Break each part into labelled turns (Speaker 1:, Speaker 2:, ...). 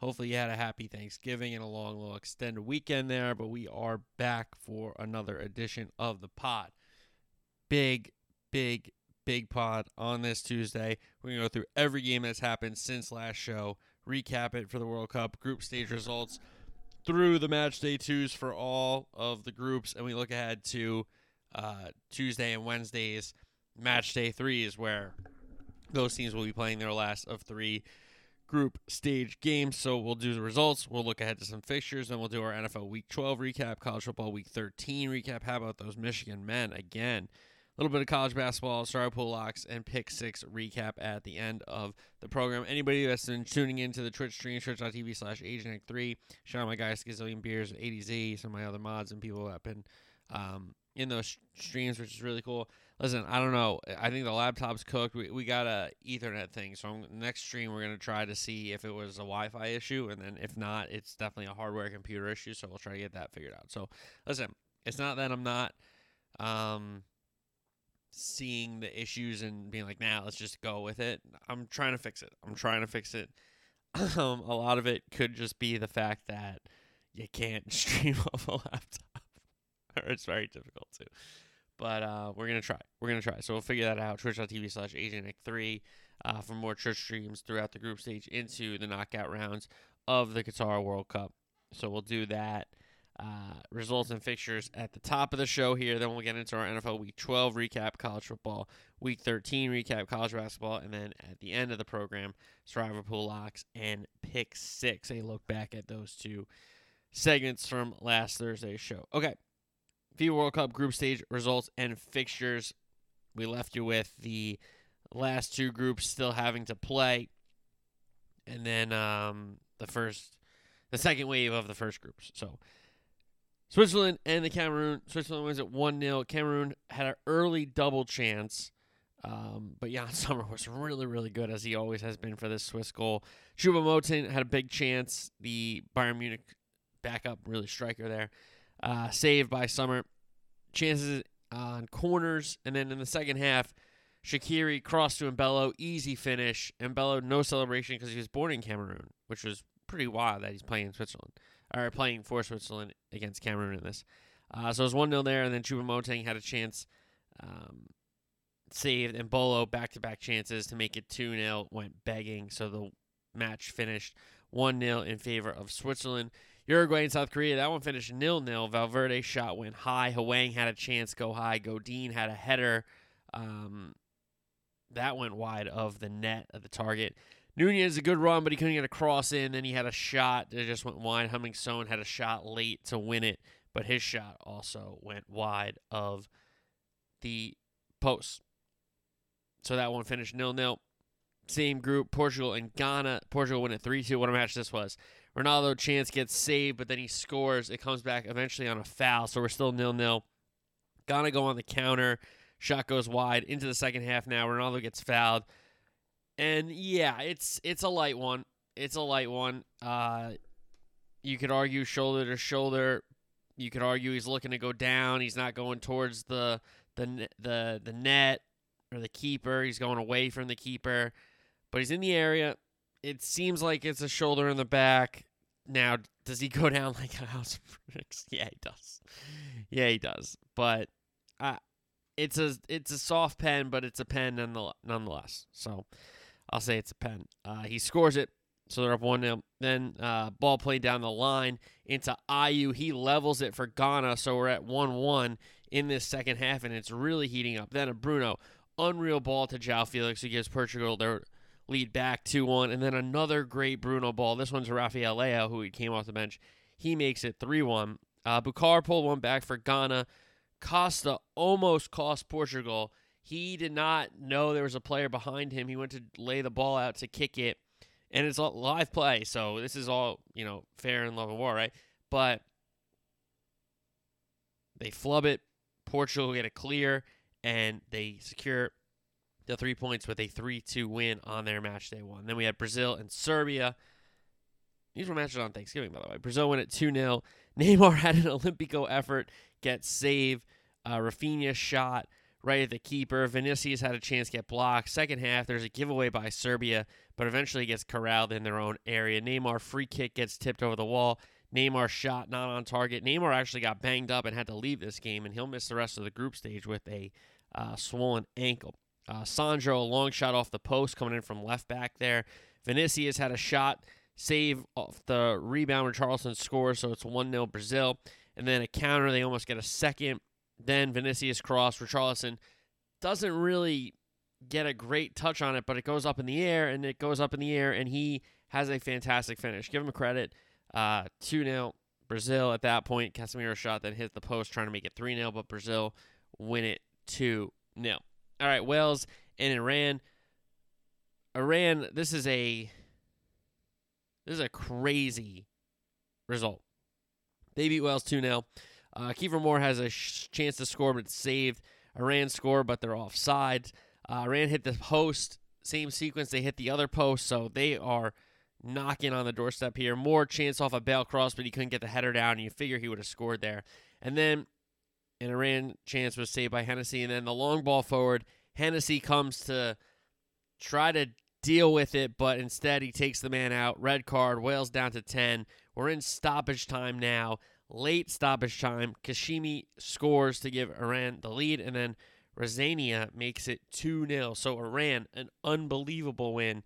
Speaker 1: Hopefully, you had a happy Thanksgiving and a long, little extended weekend there, but we are back for another edition of the pod. Big, big, big pod on this Tuesday. We're going to go through every game that's happened since last show, recap it for the World Cup, group stage results through the match day twos for all of the groups, and we look ahead to uh, Tuesday and Wednesdays match day threes, where those teams will be playing their last of three group stage games. So we'll do the results. We'll look ahead to some fixtures. Then we'll do our NFL Week 12 recap, college football Week 13 recap. How about those Michigan men again? A little bit of college basketball, star pool locks, and pick six recap at the end of the program. Anybody that's been tuning into the Twitch stream, twitch.tv slash ajnick3, shout out my guys, Gazillion Beers, ADZ, some of my other mods, and people that have been um, in those streams, which is really cool. Listen, I don't know. I think the laptop's cooked. We, we got a Ethernet thing, so I'm, next stream we're gonna try to see if it was a Wi-Fi issue, and then if not, it's definitely a hardware computer issue. So we'll try to get that figured out. So listen, it's not that I'm not um, seeing the issues and being like, nah, let's just go with it. I'm trying to fix it. I'm trying to fix it. Um, a lot of it could just be the fact that you can't stream off a laptop, or it's very difficult to. But uh, we're gonna try. We're gonna try. So we'll figure that out. Twitch.tv slash AJNick3 uh, for more church streams throughout the group stage into the knockout rounds of the Qatar World Cup. So we'll do that. Uh, results and fixtures at the top of the show here. Then we'll get into our NFL Week 12 recap, college football, Week 13 recap, college basketball, and then at the end of the program, Survivor Pool Locks and Pick Six. A look back at those two segments from last Thursday's show. Okay, FIFA World Cup group stage results and fixtures. We left you with the last two groups still having to play, and then um, the first, the second wave of the first groups. So. Switzerland and the Cameroon. Switzerland wins at 1 0. Cameroon had an early double chance, um, but Yann Sommer was really, really good, as he always has been for this Swiss goal. Choupo-Moting had a big chance. The Bayern Munich backup, really striker there, uh, saved by Sommer. Chances on corners, and then in the second half, Shaqiri crossed to Embolo, easy finish. Embolo, no celebration because he was born in Cameroon, which was pretty wild that he's playing in Switzerland or playing for Switzerland against Cameroon in this. Uh, so it was 1 0 there, and then Choupo-Moting had a chance um, saved, and Bolo back to back chances to make it 2 0, went begging. So the match finished 1 0 in favor of Switzerland. Uruguay and South Korea, that one finished 0 0. Valverde shot went high. Hwang had a chance go high. Godin had a header. Um, that went wide of the net of the target. Nunez a good run, but he couldn't get a cross in. Then he had a shot that just went wide. Heung-min had a shot late to win it, but his shot also went wide of the post. So that one finished nil nil. Same group, Portugal and Ghana. Portugal win at 3 2. What a match this was. Ronaldo chance gets saved, but then he scores. It comes back eventually on a foul, so we're still nil nil. Ghana go on the counter. Shot goes wide into the second half now. Ronaldo gets fouled. And yeah, it's it's a light one. It's a light one. Uh, you could argue shoulder to shoulder. You could argue he's looking to go down. He's not going towards the the the the net or the keeper. He's going away from the keeper, but he's in the area. It seems like it's a shoulder in the back. Now, does he go down like a house of bricks? Yeah, he does. Yeah, he does. But uh, it's a it's a soft pen, but it's a pen nonetheless. So I'll say it's a pen. Uh, he scores it, so they're up 1 0. Then uh, ball played down the line into Ayew. He levels it for Ghana, so we're at 1 1 in this second half, and it's really heating up. Then a Bruno, unreal ball to João Felix, who gives Portugal their lead back 2 1. And then another great Bruno ball. This one's Rafael Leao, who came off the bench. He makes it 3 1. Uh, Bukar pulled one back for Ghana. Costa almost cost Portugal he did not know there was a player behind him. He went to lay the ball out to kick it, and it's a live play. So this is all you know, fair and love and war, right? but they flub it. Portugal get a clear, and they secure the three points with a 3 2 win on their match day one. Then we had Brazil and Serbia. These were matches on Thanksgiving, by the way. Brazil win at 2 0. Neymar had an Olympico effort, get save. Uh, Rafinha shot right at the keeper. Vinicius had a chance get blocked. Second half, there's a giveaway by Serbia, but eventually gets corralled in their own area. Neymar free kick gets tipped over the wall. Neymar shot not on target. Neymar actually got banged up and had to leave this game, and he'll miss the rest of the group stage with a uh, swollen ankle. Uh, Sandro, a long shot off the post coming in from left back there. Vinicius had a shot, save off the rebound when Richarlison scores, so it's 1 0 Brazil. And then a counter, they almost get a second. Then Vinicius cross for Richarlison. Doesn't really get a great touch on it, but it goes up in the air, and it goes up in the air, and he has a fantastic finish. Give him credit. Uh, 2 0 Brazil at that point. Casemiro shot that hit the post, trying to make it 3 0, but Brazil win it 2 0. All right, Wales and Iran. Iran, this is a this is a crazy result. They beat Wales 2 0. Uh, Kiefer Moore has a sh- chance to score, but it's saved. Iran score, but they're offside. Uh, Iran hit the post, same sequence. They hit the other post, so they are knocking on the doorstep here. Moore chance off a Bale cross, but he couldn't get the header down. You figure he would have scored there. And then an Iran chance was saved by Hennessy. And then the long ball forward, Hennessy comes to try to deal with it, but instead he takes the man out. Red card, Wales down to 10. We're in stoppage time now. Late stoppage time. Cheshmi scores to give Iran the lead, and then Rezaeian makes it 2 0. So Iran, an unbelievable win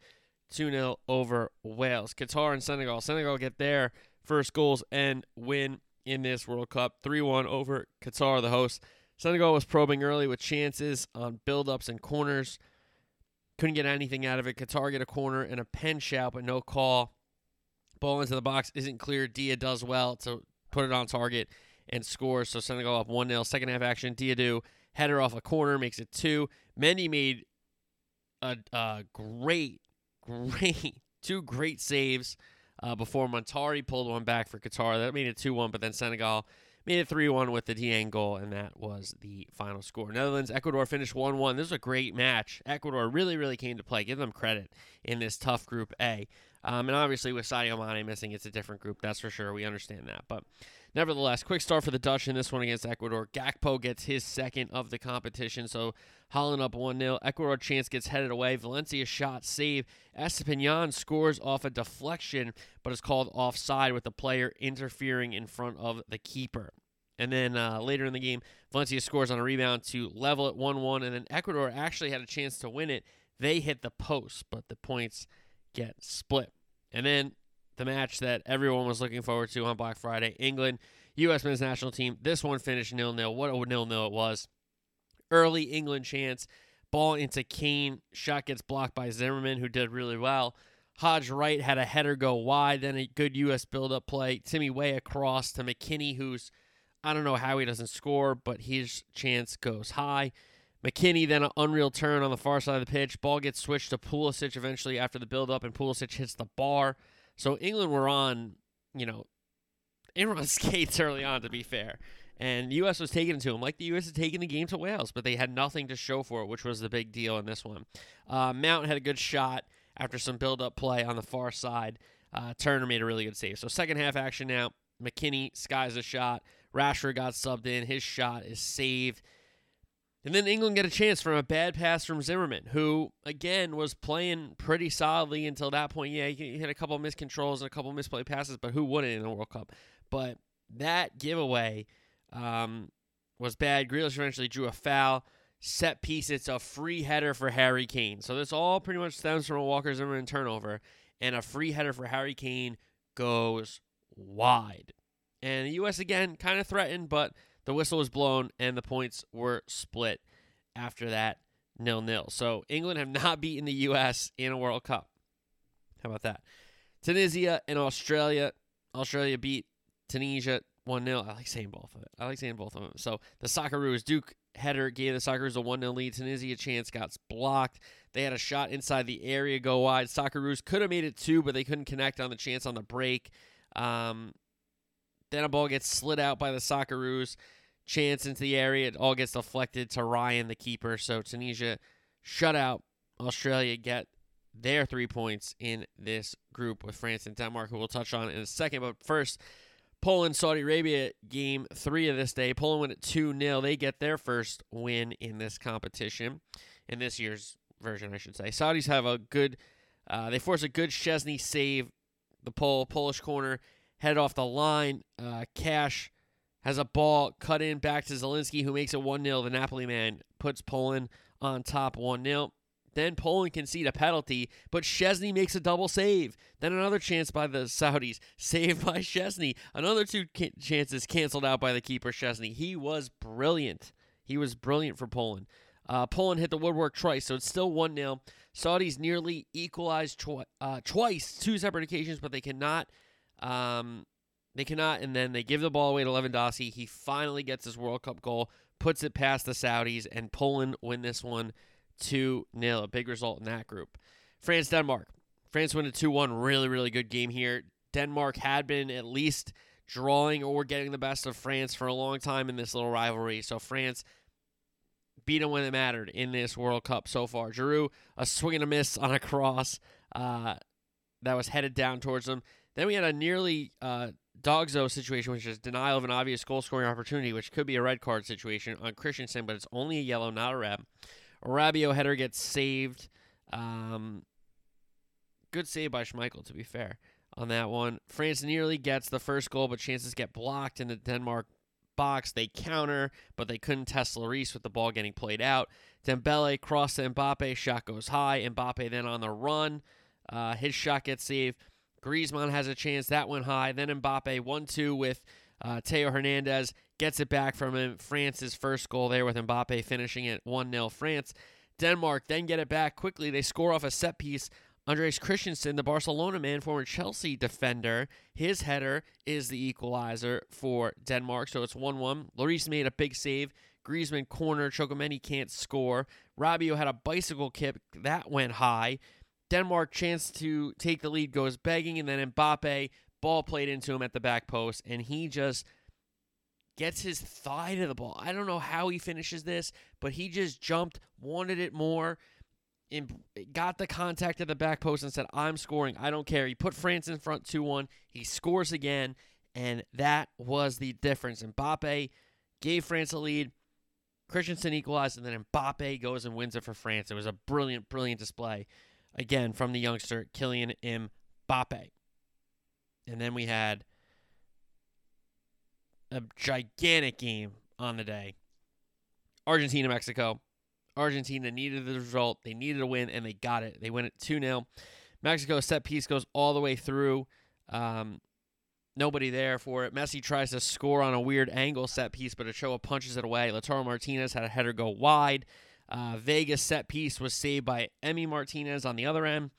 Speaker 1: 2 0 over Wales. Qatar and Senegal. Senegal get their first goals and win in this World Cup 3 1 over Qatar, the host. Senegal was probing early with chances on build-ups and corners. Couldn't get anything out of it. Qatar get a corner and a pen shout, but no call. Ball into the box isn't clear. Dia does well to put it on target and scores. So Senegal up 1 0. Second half action. Diedhiou header off a corner makes it 2. Mendy made a, a great great, two great saves uh, before Muntari pulled one back for Qatar. That made it 2 1, but then Senegal made it 3 1 with the Dieng goal, and that was the final score. Netherlands, Ecuador finished 1 1. This was a great match. Ecuador really, really came to play. Give them credit in this tough Group A. Um, and obviously, with Sadio Mane missing, it's a different group. That's for sure. We understand that. But nevertheless, quick start for the Dutch in this one against Ecuador. Gakpo gets his second of the competition. So Holland up 1 0. Ecuador chance gets headed away. Valencia shot save. Estupiñán scores off a deflection, but is called offside with the player interfering in front of the keeper. And then uh, later in the game, Valencia scores on a rebound to level it 1 1. And then Ecuador actually had a chance to win it. They hit the post, but the points get split. And then the match that everyone was looking forward to on Black Friday England, U.S. men's national team. This one finished nil nil. What a nil nil it was. Early England chance. Ball into Kane. Shot gets blocked by Zimmerman, who did really well. Haji Wright had a header go wide, then a good U.S. build-up play. Timmy Weah across to McKennie, who's I don't know how he doesn't score, but his chance goes high. McKennie then an unreal turn on the far side of the pitch. Ball gets switched to Pulisic eventually after the build-up, and Pulisic hits the bar. So England were on, you know, they were on skates early on, to be fair. And the U.S. was taking to them, like the U.S. had taken the game to Wales, but they had nothing to show for it, which was the big deal in this one. Uh, Mount had a good shot after some build-up play on the far side. Uh, Turner made a really good save. So second half action now. McKennie skies a shot. Rashford got subbed in. His shot is saved. And then England get a chance from a bad pass from Zimmerman, who, again, was playing pretty solidly until that point. Yeah, he had a couple of miscontrols and a couple of misplay passes, but who wouldn't in a World Cup? But that giveaway um, was bad. Grealish eventually drew a foul. Set piece, it's a free header for Harry Kane. So this all pretty much stems from a Walker Zimmerman turnover. And a free header for Harry Kane goes wide. And the U.S. again kind of threatened, but the whistle was blown and the points were split after that nil nil. So England have not beaten the U.S. in a World Cup. How about that? Tunisia and Australia. Australia beat Tunisia 1 0. I like saying both of it. I like saying both of them. So the Socceroos, Duke header gave the Socceroos a 1 0 lead. Tunisia chance got blocked. They had a shot inside the area go wide. Socceroos could have made it two, but they couldn't connect on the chance on the break. Um, Then a ball gets slid out by the Socceroos. Chance into the area. It all gets deflected to Ryan, the keeper. So Tunisia shut out. Australia get their three points in this group with France and Denmark, who we'll touch on in a second. But first, Poland, Saudi Arabia, game three of this day. Poland win at 2 0. They get their first win in this competition, in this year's version, I should say. Saudis have a good, uh, they force a good Szczesny save. The Pole, Polish corner headed off the line. Uh, Cash has a ball cut in back to Zielinski, who makes it 1 0. The Napoli man puts Poland on top 1 0. Then Poland concede a penalty, but Szczesny makes a double save. Then another chance by the Saudis, saved by Szczesny. Another two chances canceled out by the keeper, Szczesny. He was brilliant. He was brilliant for Poland. Uh, Poland hit the woodwork twice, so it's still 1 0. Saudis nearly equalized uh, twice, two separate occasions, but they cannot. Um, they cannot, and then they give the ball away to Lewandowski. He finally gets his World Cup goal, puts it past the Saudis, and Poland win this one 2 0. A big result in that group. France Denmark. France win a 2 1. Really, really good game here. Denmark had been at least drawing or getting the best of France for a long time in this little rivalry. So France beat them when it mattered in this World Cup so far. Giroud, a swing and a miss on a cross uh, that was headed down towards them. Then we had a nearly uh, DOGSO situation, which is denial of an obvious goal scoring opportunity, which could be a red card situation on Christensen, but it's only a yellow, not a red. A Rabiot header gets saved. Um, good save by Schmeichel, to be fair, on that one. France nearly gets the first goal, but chances get blocked in the Denmark box. They counter, but they couldn't test Lloris with the ball getting played out. Dembele cross to Mbappe, shot goes high. Mbappe then on the run. Uh, his shot gets saved. Griezmann has a chance. That went high. Then Mbappe 1 2 with uh, Theo Hernandez. Gets it back from him. France's first goal there with Mbappe finishing it 1 0 France. Denmark then get it back quickly. They score off a set piece. Andreas Christensen, the Barcelona man, former Chelsea defender, his header is the equalizer for Denmark. So it's 1 1. Lloris made a big save. Griezmann corner. Chouameni can't score. Rabiot had a bicycle kick. That went high. Denmark chance to take the lead goes begging, and then Mbappe ball played into him at the back post, and he just gets his thigh to the ball. I don't know how he finishes this, but he just jumped, wanted it more, and got the contact at the back post and said, "I'm scoring. I don't care." He put France in front 2-1. He scores again, and that was the difference. Mbappe gave France a lead. Christensen equalized, and then Mbappe goes and wins it for France. It was a brilliant, brilliant display again from the youngster Kylian Mbappe. And then we had a gigantic game on the day. Argentina Mexico. Argentina needed the result. They needed a win and they got it. They win it 2 0. Mexico set piece goes all the way through. Um, nobody there for it. Messi tries to score on a weird angle set piece, but Ochoa punches it away. Lautaro Martinez had a header go wide. Uh, Vega's set piece was saved by Emi Martinez on the other end.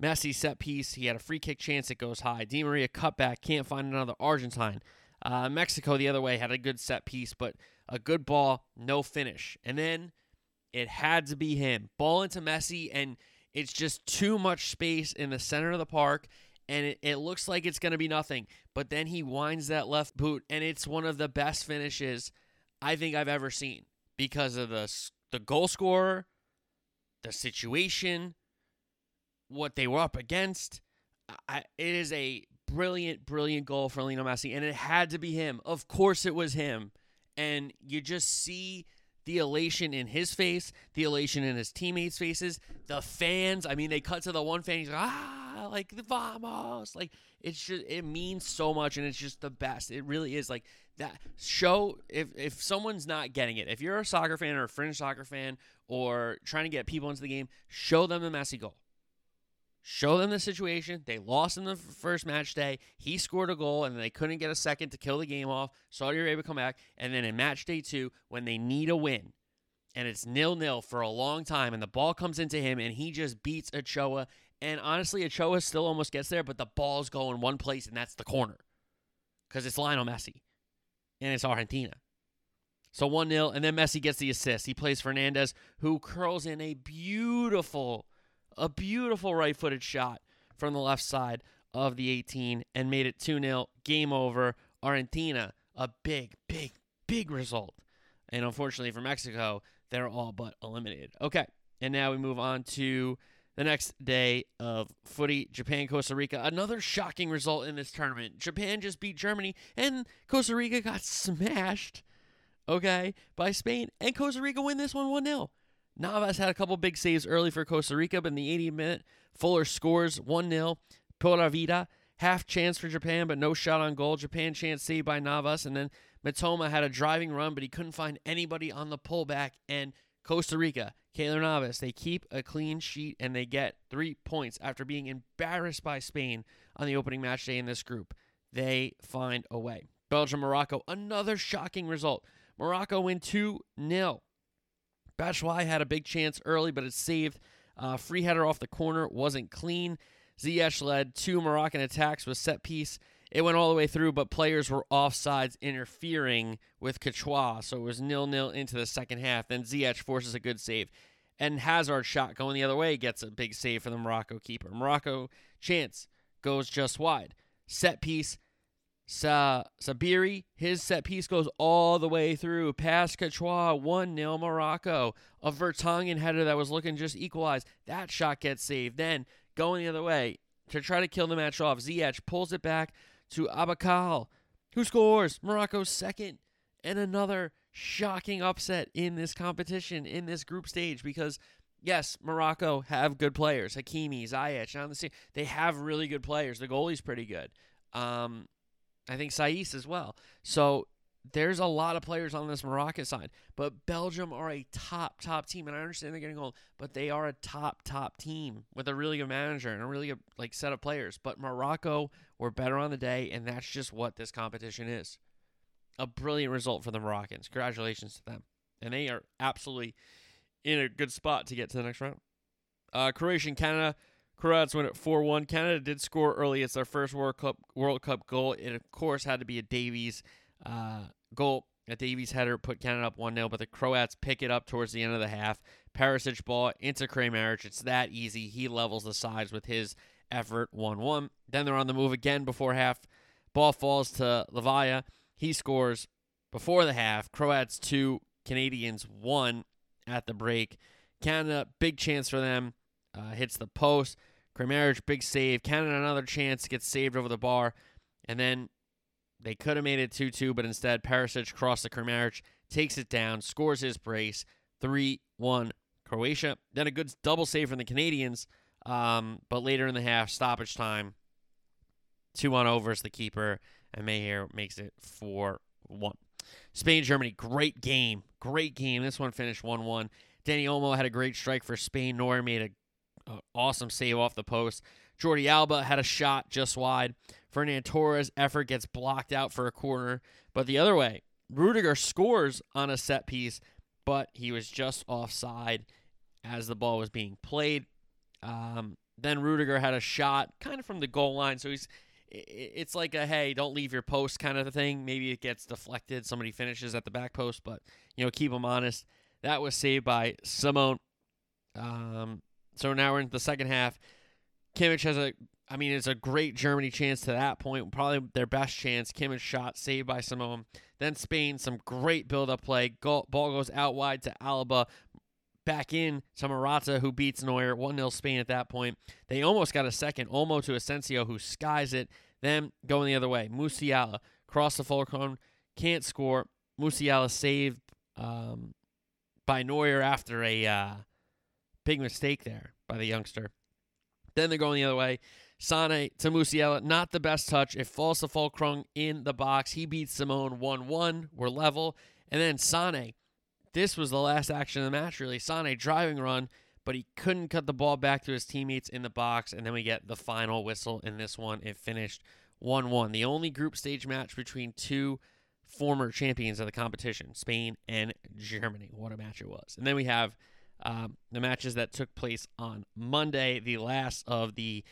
Speaker 1: Messi set piece, he had a free kick chance. It goes high. Di Maria cutback, can't find another Argentine. Uh, Mexico the other way had a good set piece, but a good ball, no finish. And then it had to be him. Ball into Messi, and it's just too much space in the center of the park, and it, it looks like it's going to be nothing. But then he winds that left boot, and it's one of the best finishes I think I've ever seen because of the the goal scorer, the situation, what they were up against. I, it is a brilliant, brilliant goal for Lionel Messi, and it had to be him. Of course, it was him. And you just see the elation in his face, the elation in his teammates' faces, the fans. I mean, they cut to the one fan. He's like, ah, like the vamos, like it's just it means so much, and it's just the best. It really is like that show. If if someone's not getting it, if you're a soccer fan or a fringe soccer fan or trying to get people into the game, show them the Messi goal. Show them the situation. They lost in the first match day. He scored a goal, and they couldn't get a second to kill the game off. Saudi Arabia come back, and then in match day two, when they need a win, and it's nil nil for a long time, and the ball comes into him, and he just beats Ochoa. And honestly, Ochoa still almost gets there, but the ball's going one place, and that's the corner, because it's Lionel Messi, and it's Argentina. So 1 0, and then Messi gets the assist. He plays Fernandez, who curls in a beautiful a beautiful right footed shot from the left side of the 18 and made it 2 0. Game over. Argentina, a big, big, big result. And unfortunately for Mexico, they're all but eliminated. Okay, and now we move on to the next day of footy, Japan, Costa Rica. Another shocking result in this tournament. Japan just beat Germany, and Costa Rica got smashed, okay, by Spain. And Costa Rica win this one 1 0. Navas had a couple big saves early for Costa Rica, but in the 80th minute, Fuller scores 1 0. Pura Vida, half chance for Japan, but no shot on goal. Japan chance saved by Navas, and then Mitoma had a driving run, but he couldn't find anybody on the pullback. And Costa Rica, Keylor Navas, they keep a clean sheet and they get three points after being embarrassed by Spain on the opening match day in this group. They find a way. Belgium, Morocco, another shocking result. Morocco win 2 0. Batshuayi had a big chance early, but it's saved. Uh, free header off the corner wasn't clean. Ziyech led two Moroccan attacks with set piece. It went all the way through, but players were offsides interfering with Courtois, so it was nil nil into the second half. Then Ziyech forces a good save, and Hazard shot going the other way gets a big save for the Morocco keeper. Morocco chance goes just wide. Set piece. Sa- Sabiri, his set piece goes all the way through past Courtois, 1 0 Morocco. A Vertonghen header that was looking just equalized. That shot gets saved. Then going the other way to try to kill the match off. Ziyech pulls it back to Aboukhlal, who scores Morocco's second and another shocking upset in this competition in this group stage because yes, Morocco have good players. Hakimi, Ziyech on the scene. They have really good players. The goalie's pretty good. Um, I think Saiss as well. So there's a lot of players on this Moroccan side, but Belgium are a top, top team, and I understand they're getting old, but they are a top, top team with a really good manager and a really good like set of players. But Morocco were better on the day, and that's just what this competition is. A brilliant result for the Moroccans. Congratulations to them, and they are absolutely in a good spot to get to the next round. Uh, Croatia Canada. Croats win at 4 1. Canada did score early. It's their first World Cup World Cup goal. It, of course, had to be a Davies uh, goal. A Davies header put Canada up 1 0, but the Croats pick it up towards the end of the half. Perisic ball into Kramaric. It's that easy. He levels the sides with his effort 1 1. Then they're on the move again before half. Ball falls to Livaja. He scores before the half. Croats 2, Canadians 1 at the break. Canada, big chance for them. Uh, hits the post. Kramaric, big save. Canada, another chance, gets saved over the bar. And then they could have made it 2 2, but instead, Perisic crossed the Kramaric, takes it down, scores his brace. 3 1 Croatia. Then a good double save from the Canadians. Um, but later in the half, stoppage time, 2 1 over overs the keeper, and Majer makes it 4 1. Spain Germany, great game. Great game. This one finished 1 1. Dani Olmo had a great strike for Spain. Neuer made a uh, awesome save off the post. Jordi Alba had a shot just wide. Ferran Torres' effort gets blocked out for a corner. But the other way, Rudiger scores on a set piece, but he was just offside as the ball was being played. Um, then Rudiger had a shot kind of from the goal line. So he's it's like a hey, don't leave your post kind of thing. Maybe it gets deflected. Somebody finishes at the back post, but you know, keep them honest. That was saved by Simon. Um, so now we're in the second half. Kimmich has a, I mean, it's a great Germany chance to that point, probably their best chance. Kimmich shot saved by Simone. Then Spain, some great build-up play. Goal, ball goes out wide to Alba, back in to Morata, who beats Neuer. 1 0 Spain at that point. They almost got a second. Olmo to Asensio, who skies it. Then going the other way. Musiala, cross the full can't score. Musiala saved um, by Neuer after a uh, big mistake there by the youngster. Then they're going the other way. Sane to Musiala, not the best touch. It falls to Füllkrug in the box. He beats Simone 1 1. We're level. And then Sane, this was the last action of the match, really. Sane driving run, but he couldn't cut the ball back to his teammates in the box. And then we get the final whistle in this one. It finished 1 1. The only group stage match between two former champions of the competition, Spain and Germany. What a match it was. And then we have um, the matches that took place on Monday, the last of the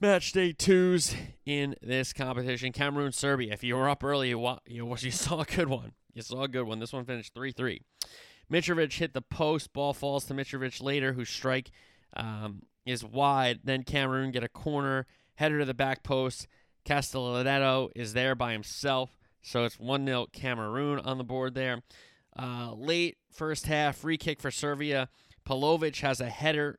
Speaker 1: match day twos in this competition. Cameroon, Serbia. If you were up early, you, you, you saw a good one. You saw a good one. This one finished 3 3. Mitrovic hit the post. Ball falls to Mitrovic later, whose strike um, is wide. Then Cameroon get a corner, header to the back post. Castelletto is there by himself. So it's 1 0 Cameroon on the board there. Uh, late first half, free kick for Serbia. Pavlovic has a header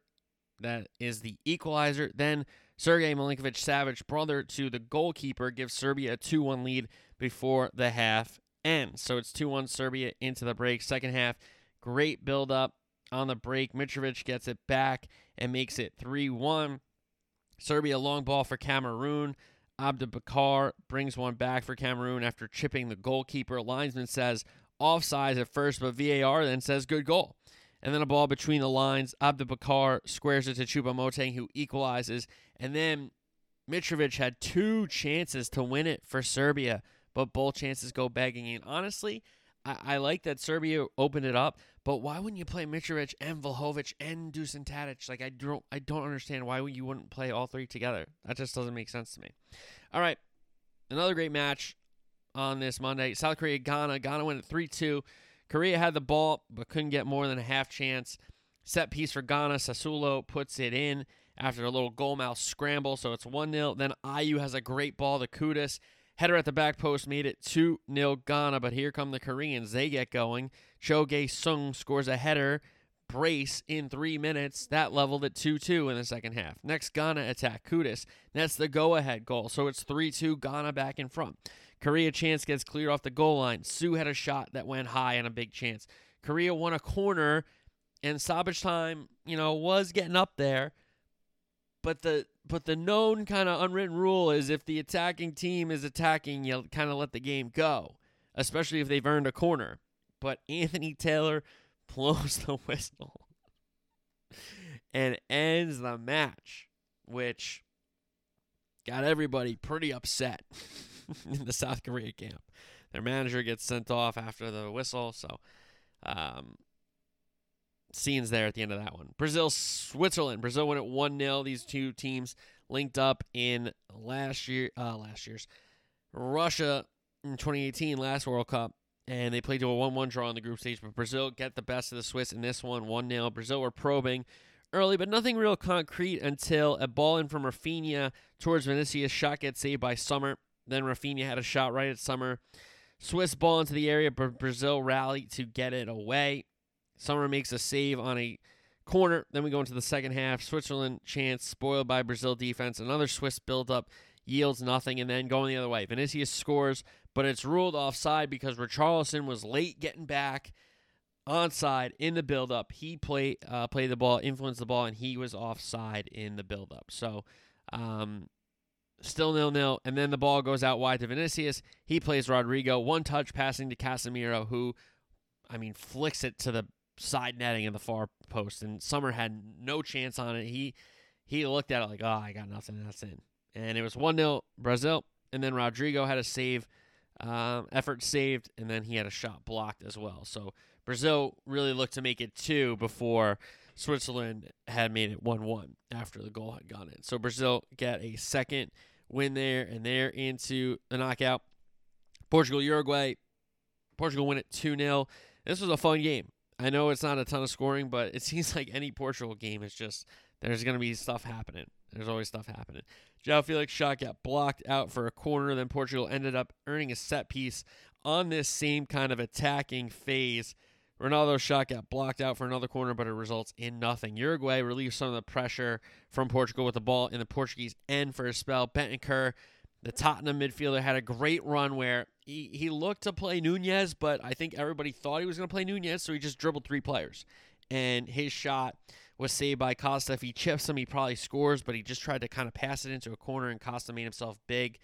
Speaker 1: that is the equalizer. Then Sergei Milinkovic Savic, brother to the goalkeeper, gives Serbia a 2 1 lead before the half ends. So it's 2 1 Serbia into the break. Second half, great build up on the break. Mitrovic gets it back and makes it 3 1. Serbia long ball for Cameroon. Aboubakar brings one back for Cameroon after chipping the goalkeeper. Linesman says offsides at first, but VAR then says good goal. And then a ball between the lines. Aboubakar squares it to Choupo-Moting, who equalizes. And then Mitrovic had two chances to win it for Serbia, but both chances go begging. And honestly, I, I like that Serbia opened it up, but why wouldn't you play Mitrovic and Vlahovic and Dusan Tadic? Like I don't I don't understand why you wouldn't play all three together. That just doesn't make sense to me. All right. Another great match on this Monday. South Korea Ghana. Ghana went at 3-2. Korea had the ball but couldn't get more than a half chance. Set piece for Ghana. Salisu puts it in after a little goal mouth scramble, so it's 1-0. Then Ayew has a great ball to Kudus. Header at the back post made it 2 0 Ghana, but here come the Koreans. They get going. Cho Gue Sung scores a header brace in three minutes. That leveled at 2 2 in the second half. Next, Ghana attack. Kudus. That's the go ahead goal. So it's 3 2 Ghana back in front. Korea chance gets cleared off the goal line. Sue had a shot that went high and a big chance. Korea won a corner, and stoppage time, you know, was getting up there. But the but the known kind of unwritten rule is if the attacking team is attacking, you kind of let the game go, especially if they've earned a corner. But Anthony Taylor blows the whistle and ends the match, which got everybody pretty upset in the South Korea camp. Their manager gets sent off after the whistle, so um, scenes there at the end of that one. Brazil, Switzerland. Brazil went at 1 0. These two teams linked up in last year, uh, last year's Russia in 2018, last World Cup, and they played to a 1 1 draw in the group stage. But Brazil get the best of the Swiss in this one, 1 0. Brazil were probing early, but nothing real concrete until a ball in from Rafinha towards Vinicius. Shot gets saved by Sommer. Then Rafinha had a shot right at Sommer. Swiss ball into the area, but Brazil rallied to get it away. Sommer makes a save on a corner. Then we go into the second half. Switzerland chance spoiled by Brazil defense. Another Swiss build-up yields nothing, and then going the other way. Vinicius scores, but it's ruled offside because Richarlison was late getting back onside in the build-up. He played uh, played the ball, influenced the ball, and he was offside in the build-up. So. Um, Still nil nil, and then the ball goes out wide to Vinicius. He plays Rodrygo, one touch passing to Casemiro, who, I mean, flicks it to the side netting in the far post, and Sommer had no chance on it. He he looked at it like, oh, I got nothing, that's in. And it was 1 0 Brazil, and then Rodrygo had a save, um, effort saved, and then he had a shot blocked as well. So Brazil really looked to make it two before Switzerland had made it 1 1 after the goal had gone in. So Brazil get a second win there, and they're into the knockout. Portugal, Uruguay. Portugal win it 2 0. This was a fun game. I know it's not a ton of scoring, but it seems like any Portugal game is just there's going to be stuff happening. There's always stuff happening. João Felix shot got blocked out for a corner. Then Portugal ended up earning a set piece on this same kind of attacking phase. Ronaldo's shot got blocked out for another corner, but it results in nothing. Uruguay relieves some of the pressure from Portugal with the ball in the Portuguese end for a spell. Bentancur, the Tottenham midfielder, had a great run where he, he looked to play Nunez, but I think everybody thought he was going to play Nunez, so he just dribbled three players. And his shot was saved by Costa. If he chips him, he probably scores, but he just tried to kind of pass it into a corner, and Costa made himself big.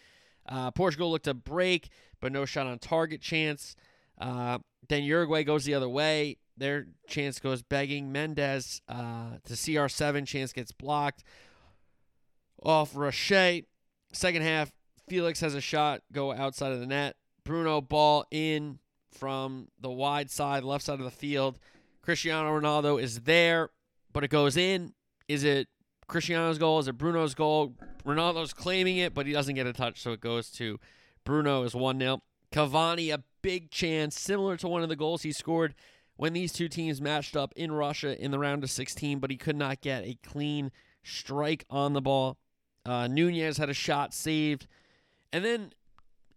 Speaker 1: Uh, Portugal looked to break, but no shot on target chance. Uh, then Uruguay goes the other way. Their chance goes begging. Mendez uh, to CR7. Chance gets blocked off Roche. Second half, Felix has a shot go outside of the net. Bruno ball in from the wide side, left side of the field. Cristiano Ronaldo is there, but it goes in. Is it Cristiano's goal? Is it Bruno's goal? Ronaldo's claiming it, but he doesn't get a touch, so it goes to Bruno is 1 0. Cavani, a big chance, similar to one of the goals he scored when these two teams matched up in Russia in the round of 16, but he could not get a clean strike on the ball. Uh, Nunez had a shot saved. And then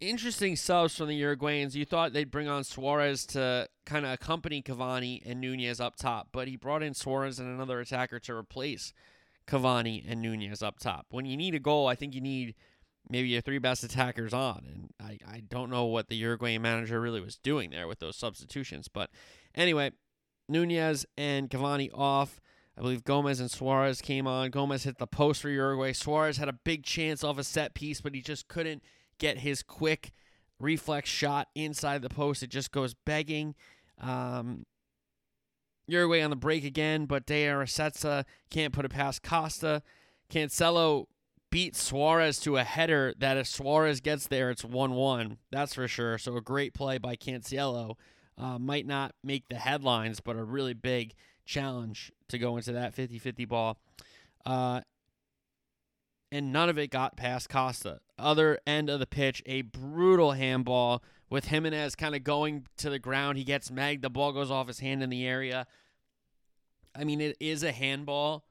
Speaker 1: interesting subs from the Uruguayans. You thought they'd bring on Suarez to kind of accompany Cavani and Nunez up top, but he brought in Suarez and another attacker to replace Cavani and Nunez up top. When you need a goal, I think you need maybe your three best attackers on. And I, I don't know what the Uruguayan manager really was doing there with those substitutions. But anyway, Nunez and Cavani off. I believe Gomez and Suarez came on. Gomez hit the post for Uruguay. Suarez had a big chance off a set piece, but he just couldn't get his quick reflex shot inside the post. It just goes begging. Um, Uruguay on the break again, but De Arrascaeta can't put it past Costa. Cancelo beat Suarez to a header that if Suarez gets there, it's 1 1. That's for sure. So a great play by Cancelo. Uh, might not make the headlines, but a really big challenge to go into that 50 50 ball. Uh, and none of it got past Costa. Other end of the pitch, a brutal handball with Giménez kind of going to the ground. He gets magged. The ball goes off his hand in the area. I mean, it is a handball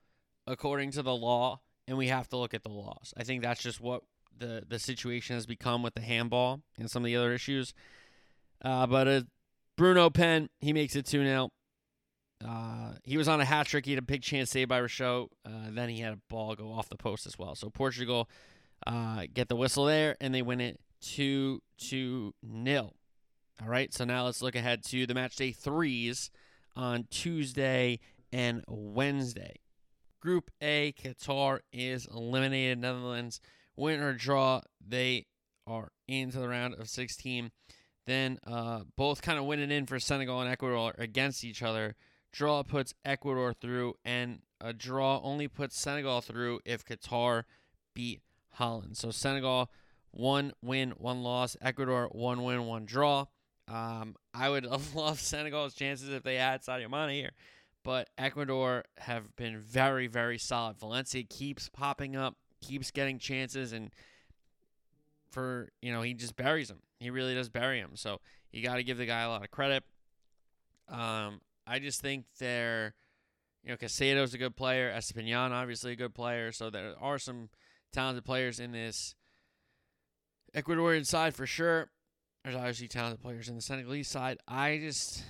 Speaker 1: according to the law, and we have to look at the laws. I think that's just what the, the situation has become with the handball and some of the other issues. Uh, but uh, Bruno Pen, he makes it 2 0. Uh, he was on a hat trick. He had a big chance saved by Rochet. Uh, then he had a ball go off the post as well. So Portugal uh, get the whistle there, and they win it 2 2 nil. All right, so now let's look ahead to the match day threes on Tuesday and Wednesday. Group A, Qatar is eliminated. Netherlands win or draw, they are into the round of 16. Then uh, both kind of winning in for Senegal and Ecuador against each other. Draw puts Ecuador through, and a draw only puts Senegal through if Qatar beat Holland. So Senegal one win, one loss. Ecuador one win, one draw. Um, I would love Senegal's chances if they had Sadio Mane here, but Ecuador have been very, very solid. Valencia keeps popping up, keeps getting chances, and for you know he just buries them. He really does bury them. So you got to give the guy a lot of credit. Um, I just think they're, you know, Caicedo's a good player. Estupiñán obviously a good player. So there are some talented players in this Ecuadorian side for sure. There's obviously talented players in the Senegalese side. I just,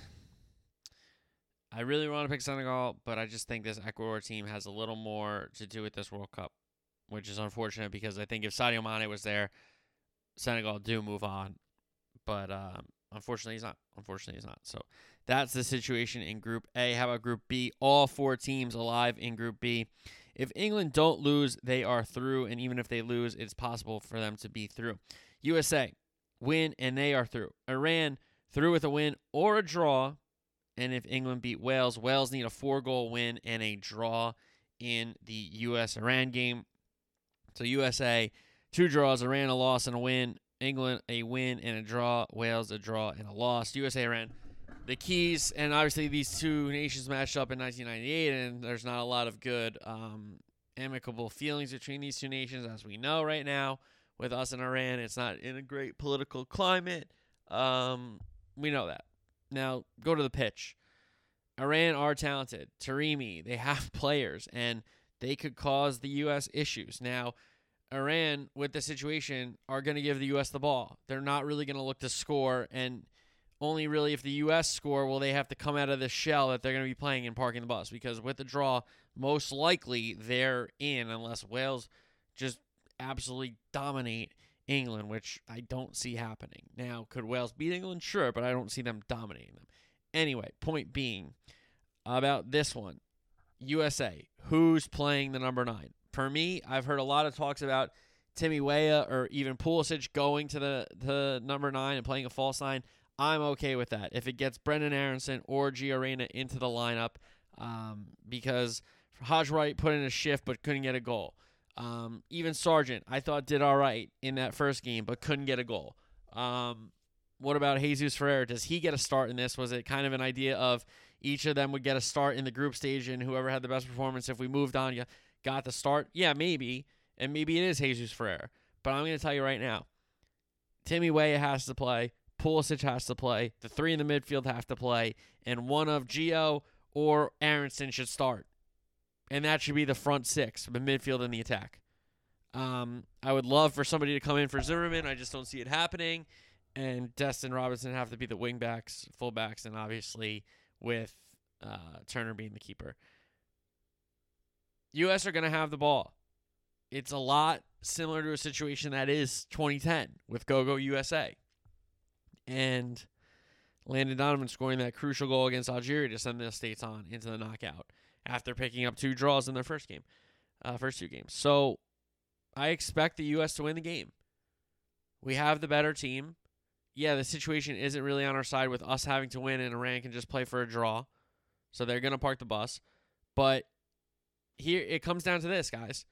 Speaker 1: I really want to pick Senegal, but I just think this Ecuador team has a little more to do with this World Cup, which is unfortunate because I think if Sadio Mane was there, Senegal do move on. But um, unfortunately, he's not. Unfortunately, he's not. So that's the situation in Group A. How about Group B? All four teams alive in Group B. If England don't lose, they are through, and even if they lose, it's possible for them to be through. USA win and they are through. Iran through with a win or a draw, and if England beat Wales, Wales need a four-goal win and a draw in the U.S. Iran game. So USA two draws, Iran a loss and a win. England a win and a draw, Wales a draw and a loss. USA Iran the keys, and obviously these two nations matched up in 1998, and there's not a lot of good um, amicable feelings between these two nations, as we know right now. With us and Iran, it's not in a great political climate. Um, we know that. Now go to the pitch. Iran are talented. Taremi, they have players, and they could cause the U.S. issues. Now, Iran, with the situation, are going to give the U.S. the ball. They're not really going to look to score, and only really if the U.S. score will they have to come out of the shell that they're going to be playing in parking the bus because with the draw, most likely they're in unless Wales just absolutely dominate England, which I don't see happening. Now, could Wales beat England? Sure, but I don't see them dominating them. Anyway, point being about this one USA, who's playing the number nine? For me, I've heard a lot of talks about Timmy Weah or even Pulisic going to the, the number nine and playing a false nine. I'm okay with that. If it gets Brenden Aaronson or Gio Reyna into the lineup, um, because Haji Wright put in a shift but couldn't get a goal. Um, even Sargent, I thought did all right in that first game but couldn't get a goal. Um, what about Jesus Ferreira? Does he get a start in this? Was it kind of an idea of each of them would get a start in the group stage and whoever had the best performance, if we moved on, you got the start? Yeah, maybe. And maybe it is Jesus Ferreira. But I'm going to tell you right now Timmy Weah has to play. Pulisic has to play. The three in the midfield have to play, and one of Gio or Aaronson should start, and that should be the front six, the midfield and the attack. Um, I would love for somebody to come in for Zimmerman. I just don't see it happening. And Destin Robinson have to be the wingbacks, fullbacks, and obviously with uh, Turner being the keeper. U.S. are going to have the ball. It's a lot similar to a situation that is 2010 with GoGo USA. And Landon Donovan scoring that crucial goal against Algeria to send the States on into the knockout after picking up two draws in their first game, uh, first two games. So I expect the U.S. to win the game. We have the better team. Yeah, the situation isn't really on our side with us having to win and Iran can just play for a draw. So they're going to park the bus. But here it comes down to this, guys.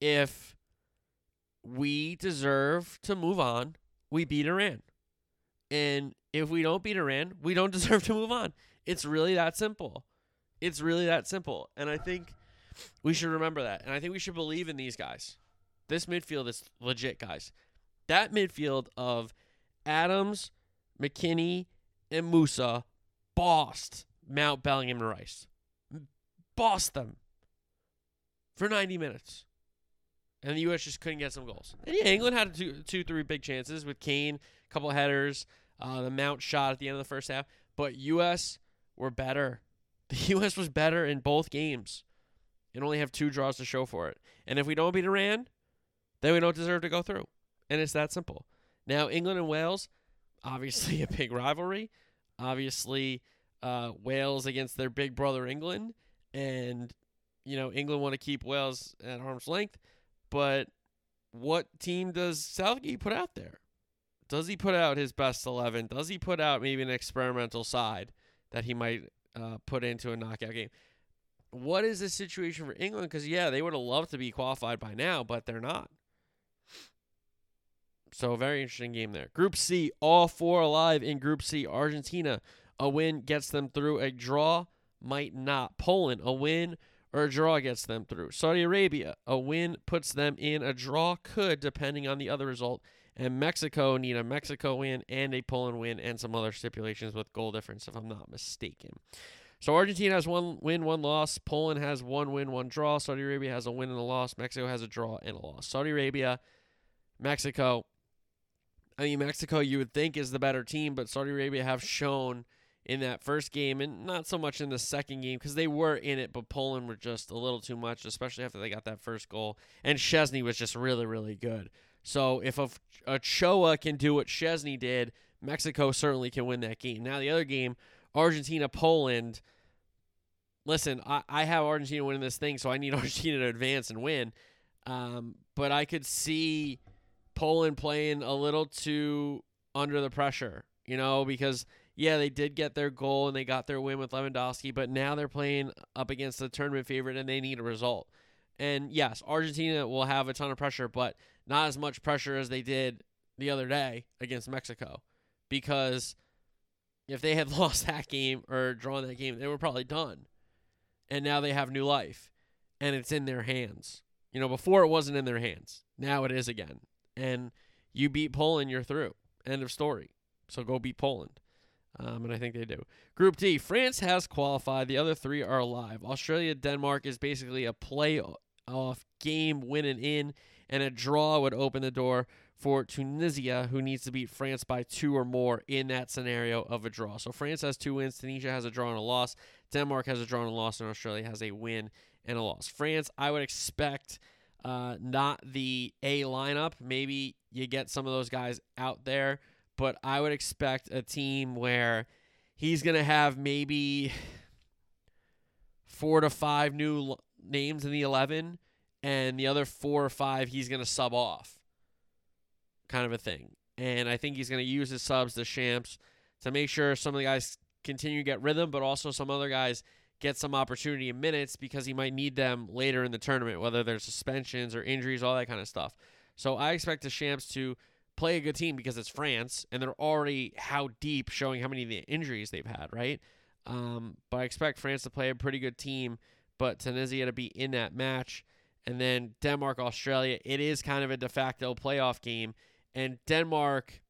Speaker 1: If we deserve to move on, we beat Iran. And if we don't beat Iran, we don't deserve to move on. It's really that simple. It's really that simple. And I think we should remember that. And I think we should believe in these guys. This midfield is legit, guys. That midfield of Adams, McKennie, and Musah bossed Mount Bellingham and Rice. Bossed them for 90 minutes. And the U.S. just couldn't get some goals. And yeah, England had two, two three big chances with Kane, a couple of headers, uh, the Mount shot at the end of the first half. But U.S. were better. The U.S. was better in both games and only have two draws to show for it. And if we don't beat Iran, then we don't deserve to go through. And it's that simple. Now, England and Wales, obviously a big rivalry. Obviously, uh, Wales against their big brother England. And, you know, England want to keep Wales at arm's length. But what team does Southgate put out there? Does he put out his best 11? Does he put out maybe an experimental side that he might uh, put into a knockout game? What is the situation for England? Because, yeah, they would have loved to be qualified by now, but they're not. So, very interesting game there. Group C, all four alive in Group C. Argentina, a win gets them through. A draw might not. Poland, a win or a draw gets them through. Saudi Arabia, a win puts them in. A draw could, depending on the other result and Mexico need a Mexico win and a Poland win and some other stipulations with goal difference, if I'm not mistaken. So Argentina has one win, one loss. Poland has one win, one draw. Saudi Arabia has a win and a loss. Mexico has a draw and a loss. Saudi Arabia, Mexico. I mean, Mexico you would think is the better team, but Saudi Arabia have shown in that first game and not so much in the second game because they were in it, but Poland were just a little too much, especially after they got that first goal. And Szczesny was just really, really good. So if a, Ochoa can do what Szczesny did, Mexico certainly can win that game. Now the other game, Argentina Poland. Listen, I, I have Argentina winning this thing, so I need Argentina to advance and win. Um, but I could see Poland playing a little too under the pressure, you know, because yeah, they did get their goal and they got their win with Lewandowski, but now they're playing up against the tournament favorite and they need a result. And yes, Argentina will have a ton of pressure, but not as much pressure as they did the other day against Mexico because if they had lost that game or drawn that game, they were probably done. And now they have new life and it's in their hands. You know, before it wasn't in their hands. Now it is again. And you beat Poland, you're through. End of story. So go beat Poland. Um, and I think they do. Group D, France has qualified. The other three are alive. Australia, Denmark is basically a playoff game winning in and a draw would open the door for Tunisia, who needs to beat France by two or more in that scenario of a draw. So France has two wins, Tunisia has a draw and a loss, Denmark has a draw and a loss, and Australia has a win and a loss. France, I would expect uh, not the A lineup. Maybe you get some of those guys out there, but I would expect a team where he's going to have maybe four to five new names in the 11 and the other four or five he's going to sub off, kind of a thing. And I think he's going to use his subs, the Champs, to make sure some of the guys continue to get rhythm, but also some other guys get some opportunity in minutes because he might need them later in the tournament, whether there's suspensions or injuries, all that kind of stuff. So I expect the Champs to play a good team because it's France and they're already how deep, showing how many of the injuries they've had, right? Um, but I expect France to play a pretty good team, but Tunisia to be in that match and then Denmark, Australia. It is kind of a de facto playoff game, and Denmark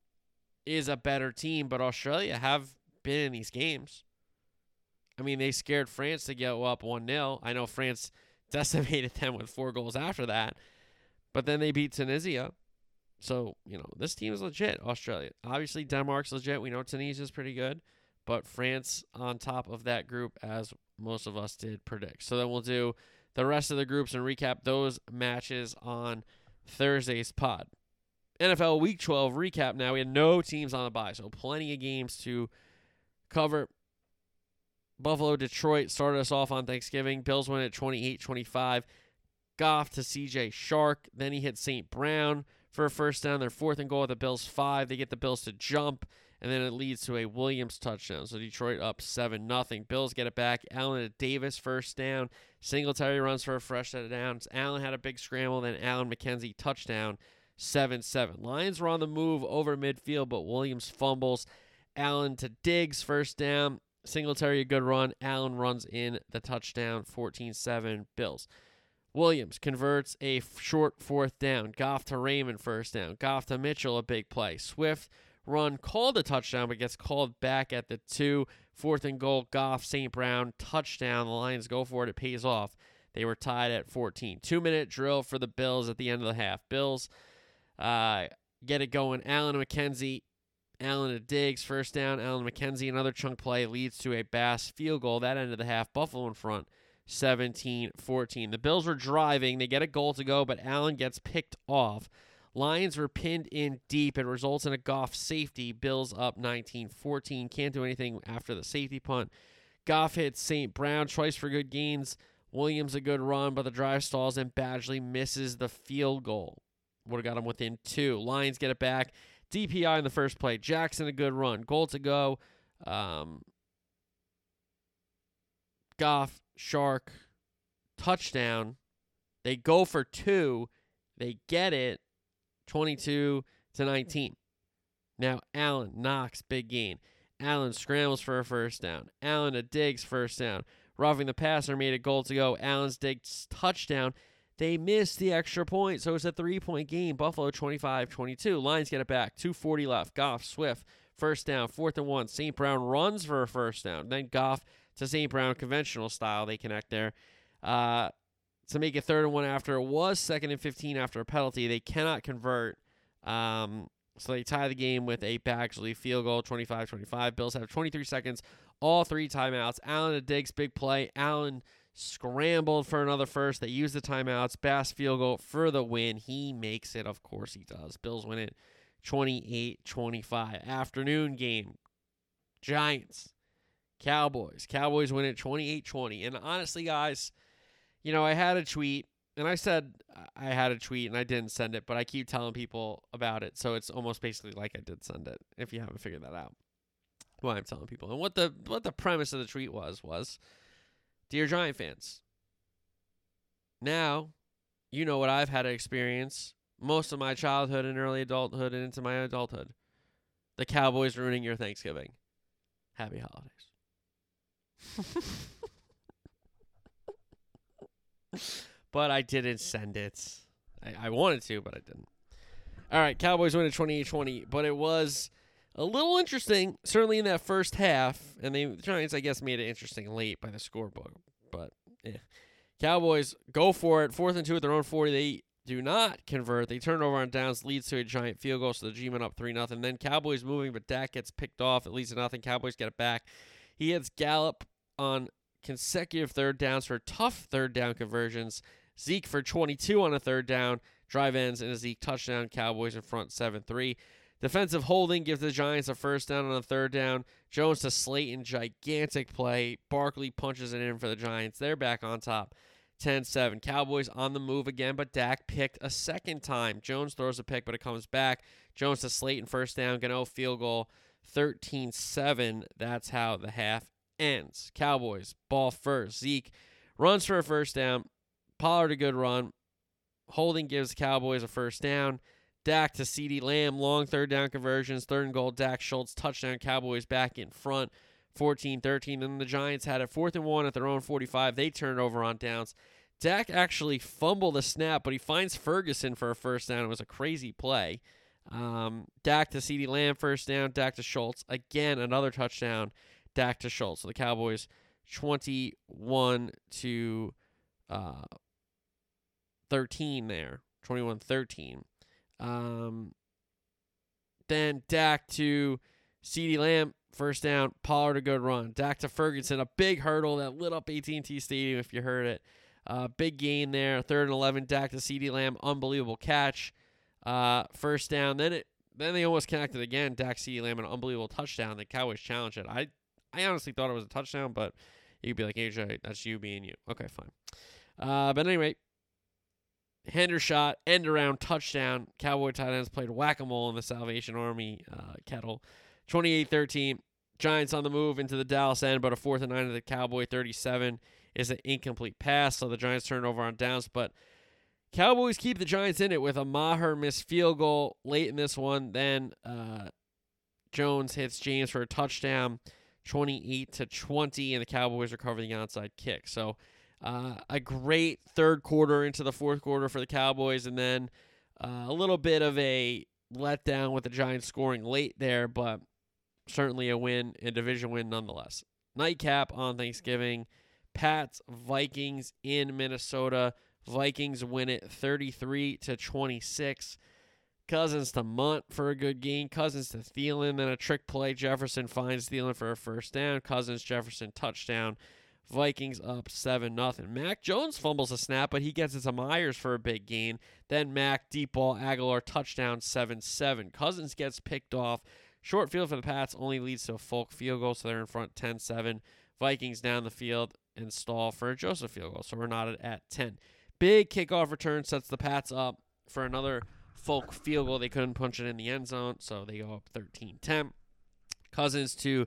Speaker 1: is a better team, but Australia have been in these games. I mean, they scared France to go up 1 0. I know France decimated them with four goals after that. But then they beat Tunisia. So, you know, this team is legit, Australia. Obviously, Denmark's legit. We know Tunisia's pretty good. But France on top of that group, as most of us did predict. So then we'll do the rest of the groups and recap those matches on Thursday's pod. NFL Week 12 recap now. We had no teams on the bye, so plenty of games to cover. Buffalo, Detroit started us off on Thanksgiving. Bills win at 28 25. Goff to CJ Shark. Then he hit St. Brown for a first down. Their fourth and goal at the Bills' five. They get the Bills to jump, and then it leads to a Williams touchdown. So Detroit up 7 nothing. Bills get it back. Allen to Davis, first down. Singletary runs for a fresh set of downs. Allen had a big scramble. Then Allen McKenzie touchdown. 7 7. Lions were on the move over midfield, but Williams fumbles. Allen to Diggs, first down. Singletary, a good run. Allen runs in the touchdown, 14 7. Bills. Williams converts a short fourth down. Goff to Raymond, first down. Goff to Mitchell, a big play. Swift run called a touchdown, but gets called back at the two. Fourth and goal. Goff, St. Brown, touchdown. The Lions go for it. It pays off. They were tied at 14. Two minute drill for the Bills at the end of the half. Bills uh, get it going. Allen McKenzie, Allen to Diggs, first down. Allen McKenzie, another chunk play leads to a Bass field goal. That end of the half, Buffalo in front, 17 14. The Bills were driving. They get a goal to go, but Allen gets picked off. Lions were pinned in deep. It results in a Goff safety. Bills up 19 14. Can't do anything after the safety punt. Goff hits St. Brown twice for good gains. Williams a good run, but the drive stalls and Badgley misses the field goal would have got him within two. Lions get it back. DPI in the first play. Jackson a good run. Goal to go. Um, Goff, Shark, touchdown. They go for two. They get it 22 to 19. Now Allen Knox big gain. Allen scrambles for a first down. Allen a Diggs first down. Roughing the passer made a goal to go. Allen's Diggs touchdown. They missed the extra point, so it's a three point game. Buffalo 25 22. Lions get it back. 240 left. Goff, Swift, first down, fourth and one. St. Brown runs for a first down. Then Goff to St. Brown, conventional style. They connect there. Uh, to make it third and one after it was second and 15 after a penalty. They cannot convert. Um, so they tie the game with a Badgley field goal, 25 25. Bills have 23 seconds, all three timeouts. Allen to Diggs, big play. Allen scrambled for another first. They use the timeouts. Bass field goal for the win. He makes it. Of course he does. Bills win it 28 25. Afternoon game. Giants. Cowboys. Cowboys win it 28 20. And honestly, guys, you know, I had a tweet and I said I had a tweet and I didn't send it, but I keep telling people about it. So it's almost basically like I did send it if you haven't figured that out. Why I'm telling people. And what the what the premise of the tweet was was Dear Giant fans, now you know what I've had to experience most of my childhood and early adulthood and into my adulthood. The Cowboys ruining your Thanksgiving. Happy holidays. but I didn't send it. I, I wanted to, but I didn't. All right, Cowboys win at 28 20, but it was a little interesting, certainly in that first half. And the Giants, I guess, made it interesting late by the scorebook. But yeah. Cowboys go for it. Fourth and two at their own 40. They do not convert. They turn over on downs, leads to a giant field goal. So the G-Men up 3 nothing. Then Cowboys moving, but Dak gets picked off. It leads to nothing. Cowboys get it back. He hits Gallup on consecutive third downs for tough third down conversions. Zeke for 22 on a third down. Drive ends and a Zeke touchdown. Cowboys in front 7 3. Defensive holding gives the Giants a first down on a third down. Jones to Slayton, gigantic play. Barkley punches it in for the Giants. They're back on top. 10 7. Cowboys on the move again, but Dak picked a second time. Jones throws a pick, but it comes back. Jones to Slayton, first down. Gano field goal 13 7. That's how the half ends. Cowboys, ball first. Zeke runs for a first down. Pollard, a good run. Holding gives the Cowboys a first down. Dak to CeeDee Lamb, long third down conversions, third and goal. Dak Schultz, touchdown. Cowboys back in front, 14 13. Then the Giants had a fourth and one at their own 45. They turned over on downs. Dak actually fumbled the snap, but he finds Ferguson for a first down. It was a crazy play. Um, Dak to CeeDee Lamb, first down. Dak to Schultz. Again, another touchdown. Dak to Schultz. So the Cowboys 21 to uh, 13 there 21-13. Um, then Dak to CeeDee Lamb, first down. Pollard a good run. Dak to Ferguson, a big hurdle that lit up AT&T Stadium if you heard it. Uh, big gain there. Third and 11. Dak to CeeDee Lamb, unbelievable catch. Uh, first down. Then it then they almost connected again. Dak CeeDee Lamb, an unbelievable touchdown. The Cowboys challenged it. I I honestly thought it was a touchdown, but you could be like, AJ, that's you being you. Okay, fine. Uh, but anyway, Hendershot, end around, touchdown. Cowboy tight ends played whack a mole in the Salvation Army uh, kettle. 28 13. Giants on the move into the Dallas end, but a fourth and nine of the Cowboy 37 is an incomplete pass. So the Giants turn over on downs, but Cowboys keep the Giants in it with a Maher missed field goal late in this one. Then uh, Jones hits James for a touchdown, 28 to 20, and the Cowboys recover the onside kick. So uh, a great third quarter into the fourth quarter for the Cowboys, and then uh, a little bit of a letdown with the Giants scoring late there, but certainly a win, a division win nonetheless. Nightcap on Thanksgiving. Pats Vikings in Minnesota. Vikings win it 33 to 26. Cousins to Mundt for a good game. Cousins to Thielen, then a trick play. Jefferson finds Thielen for a first down. Cousins Jefferson touchdown. Vikings up 7 nothing. Mac Jones fumbles a snap, but he gets it to Meyers for a big gain. Then Mac deep ball Agholor touchdown 7 7. Cousins gets picked off. Short field for the Pats only leads to a Folk field goal, so they're in front 10 7. Vikings down the field and stall for a Joseph field goal, so we're not at 10. Big kickoff return sets the Pats up for another Folk field goal. They couldn't punch it in the end zone, so they go up 13 10. Cousins to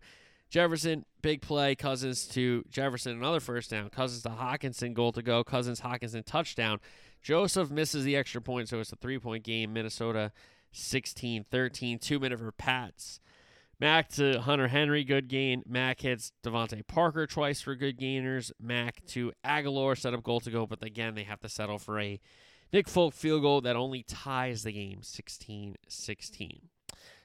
Speaker 1: Jefferson, big play. Cousins to Jefferson, another first down. Cousins to Hockenson, goal to go. Cousins, Hockenson, touchdown. Joseph misses the extra point, so it's a three point game. Minnesota 16 13. Two minute for Pats. Mac to Hunter Henry, good gain. Mac hits DeVante Parker twice for good gainers. Mac to Agholor, set up goal to go, but again, they have to settle for a Nick Folk field goal that only ties the game 16 16.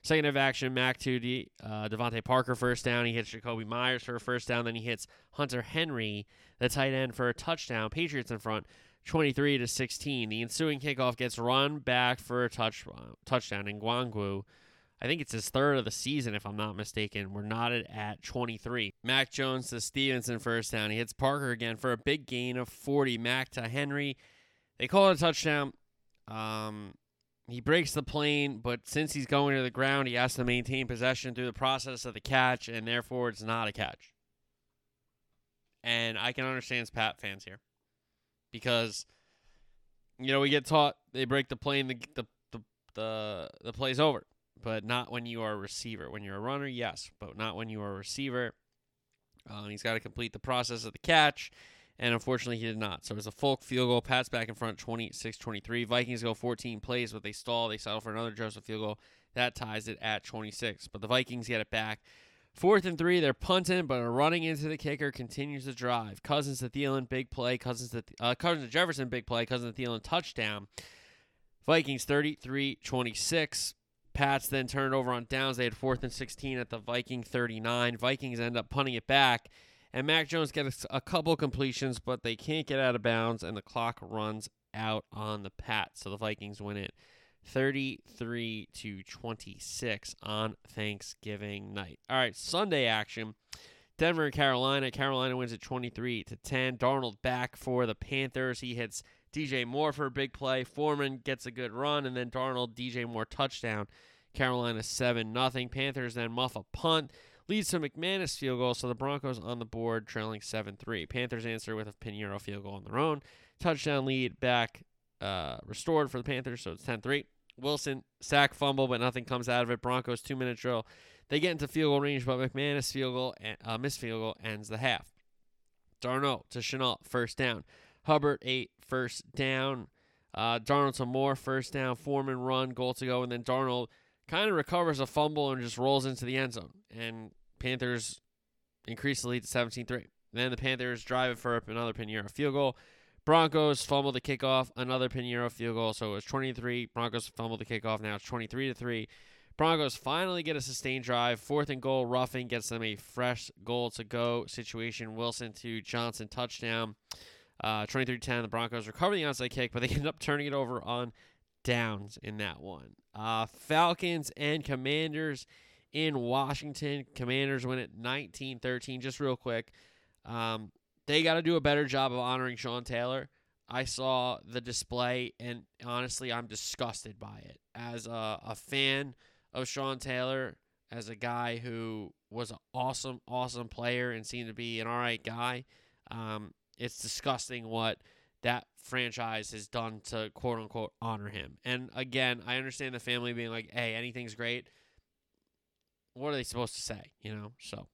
Speaker 1: Second of action, Mac to De, uh, DeVante Parker first down. He hits Jakobi Meyers for a first down. Then he hits Hunter Henry, the tight end, for a touchdown. Patriots in front, 23 to 16. The ensuing kickoff gets run back for a touch uh, touchdown. Nwangwu, I think it's his third of the season, if I'm not mistaken. We're knotted at 23. Mac Jones to Stevenson first down. He hits Parker again for a big gain of 40. Mac to Henry. They call it a touchdown. Um, he breaks the plane, but since he's going to the ground, he has to maintain possession through the process of the catch, and therefore it's not a catch. And I can understand Pat fans here because you know we get taught they break the plane, the the the the, the play's over, but not when you are a receiver. When you're a runner, yes, but not when you are a receiver. Um, he's got to complete the process of the catch and unfortunately he did not. So it was a Folk field goal. Pats back in front 26-23. Vikings go 14 plays, but they stall. They settle for another Joseph field goal. That ties it at 26. But the Vikings get it back. Fourth and three, they're punting, but are running into the kicker. Continues to drive. Cousins to Thielen, big play. Cousins to uh, Cousins to Jefferson, big play. Cousins to Thielen, touchdown. Vikings 33-26. Pats then turn it over on downs. They had fourth and 16 at the Viking 39. Vikings end up punting it back and Mac Jones gets a couple completions, but they can't get out of bounds, and the clock runs out on the pat. So the Vikings win it 33 to 26 on Thanksgiving night. All right, Sunday action. Denver and Carolina. Carolina wins at 23 to 10. Darnold back for the Panthers. He hits DJ Moore for a big play. Foreman gets a good run, and then Darnold, DJ Moore touchdown. Carolina 7 0. Panthers then muff a punt leads to McManus field goal, so the Broncos on the board trailing 7-3. Panthers answer with a Piñeiro field goal on their own. Touchdown lead back uh, restored for the Panthers, so it's 10-3. Wilson sack fumble, but nothing comes out of it. Broncos two minute drill. They get into field goal range, but McManus field goal, uh, missed field goal ends the half. Darnold to Shenault, first down. Hubbard eight, first down. Uh, Darnold to Moore, first down. Foreman run, goal to go, and then Darnold kind of recovers a fumble and just rolls into the end zone. And Panthers increase the lead to 17 3. Then the Panthers drive it for another Piñeiro field goal. Broncos fumble the kickoff, another Piñeiro field goal. So it was 23. Broncos fumble the kickoff. Now it's 23 to 3. Broncos finally get a sustained drive. Fourth and goal. Roughing gets them a fresh goal to go situation. Wilson to Johnson touchdown. Uh, 23-10, the Broncos recover the onside kick, but they end up turning it over on downs in that one. Uh, Falcons and Commanders in Washington. Commanders win it 19-13. Just real quick, um, they got to do a better job of honoring Sean Taylor. I saw the display, and honestly, I'm disgusted by it. As a, a fan of Sean Taylor, as a guy who was an awesome, awesome player and seemed to be an all right guy, um, it's disgusting what that franchise has done to quote unquote honor him. And again, I understand the family being like, hey, anything's great. What are they supposed to say? You know? So, all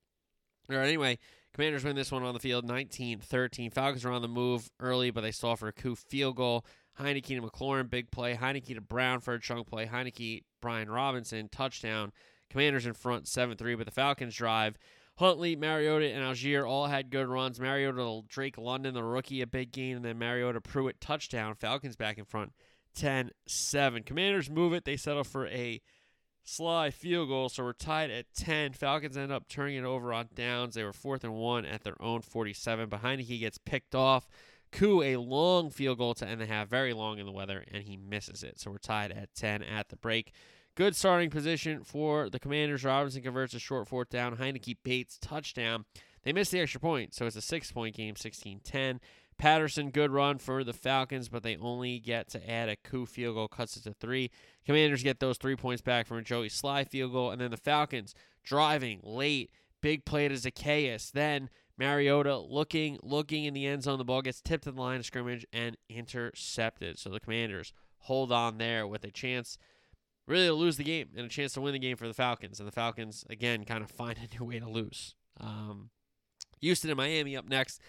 Speaker 1: right, anyway, Commanders win this one on the field 19 13. Falcons are on the move early, but they stall for a Koo field goal. Heinicke to McLaurin, big play. Heinicke to Brown for a chunk play. Heinicke, Brian Robinson, touchdown. Commanders in front 7 3, but the Falcons drive. Huntley, Mariota, and Allgeier all had good runs. Mariota Drake London, the rookie, a big gain, and then Mariota Pruitt touchdown. Falcons back in front 10 7. Commanders move it. They settle for a Slye field goal, so we're tied at 10. Falcons end up turning it over on downs. They were fourth and one at their own 47. Behind he gets picked off. Koo, a long field goal to end the half, very long in the weather, and he misses it. So we're tied at 10 at the break. Good starting position for the Commanders. Robinson converts a short fourth down. Heinicke Bates touchdown. They missed the extra point, so it's a six point game, 16 10. Patterson, good run for the Falcons, but they only get to add a Koo field goal, cuts it to three. Commanders get those three points back from a Joey Slye field goal, and then the Falcons driving late, big play to Zaccheaus. Then Mariota looking, looking in the end zone. The ball gets tipped in the line of scrimmage and intercepted. So the Commanders hold on there with a chance really to lose the game and a chance to win the game for the Falcons. And the Falcons, again, kind of find a new way to lose. Um, Houston and Miami up next.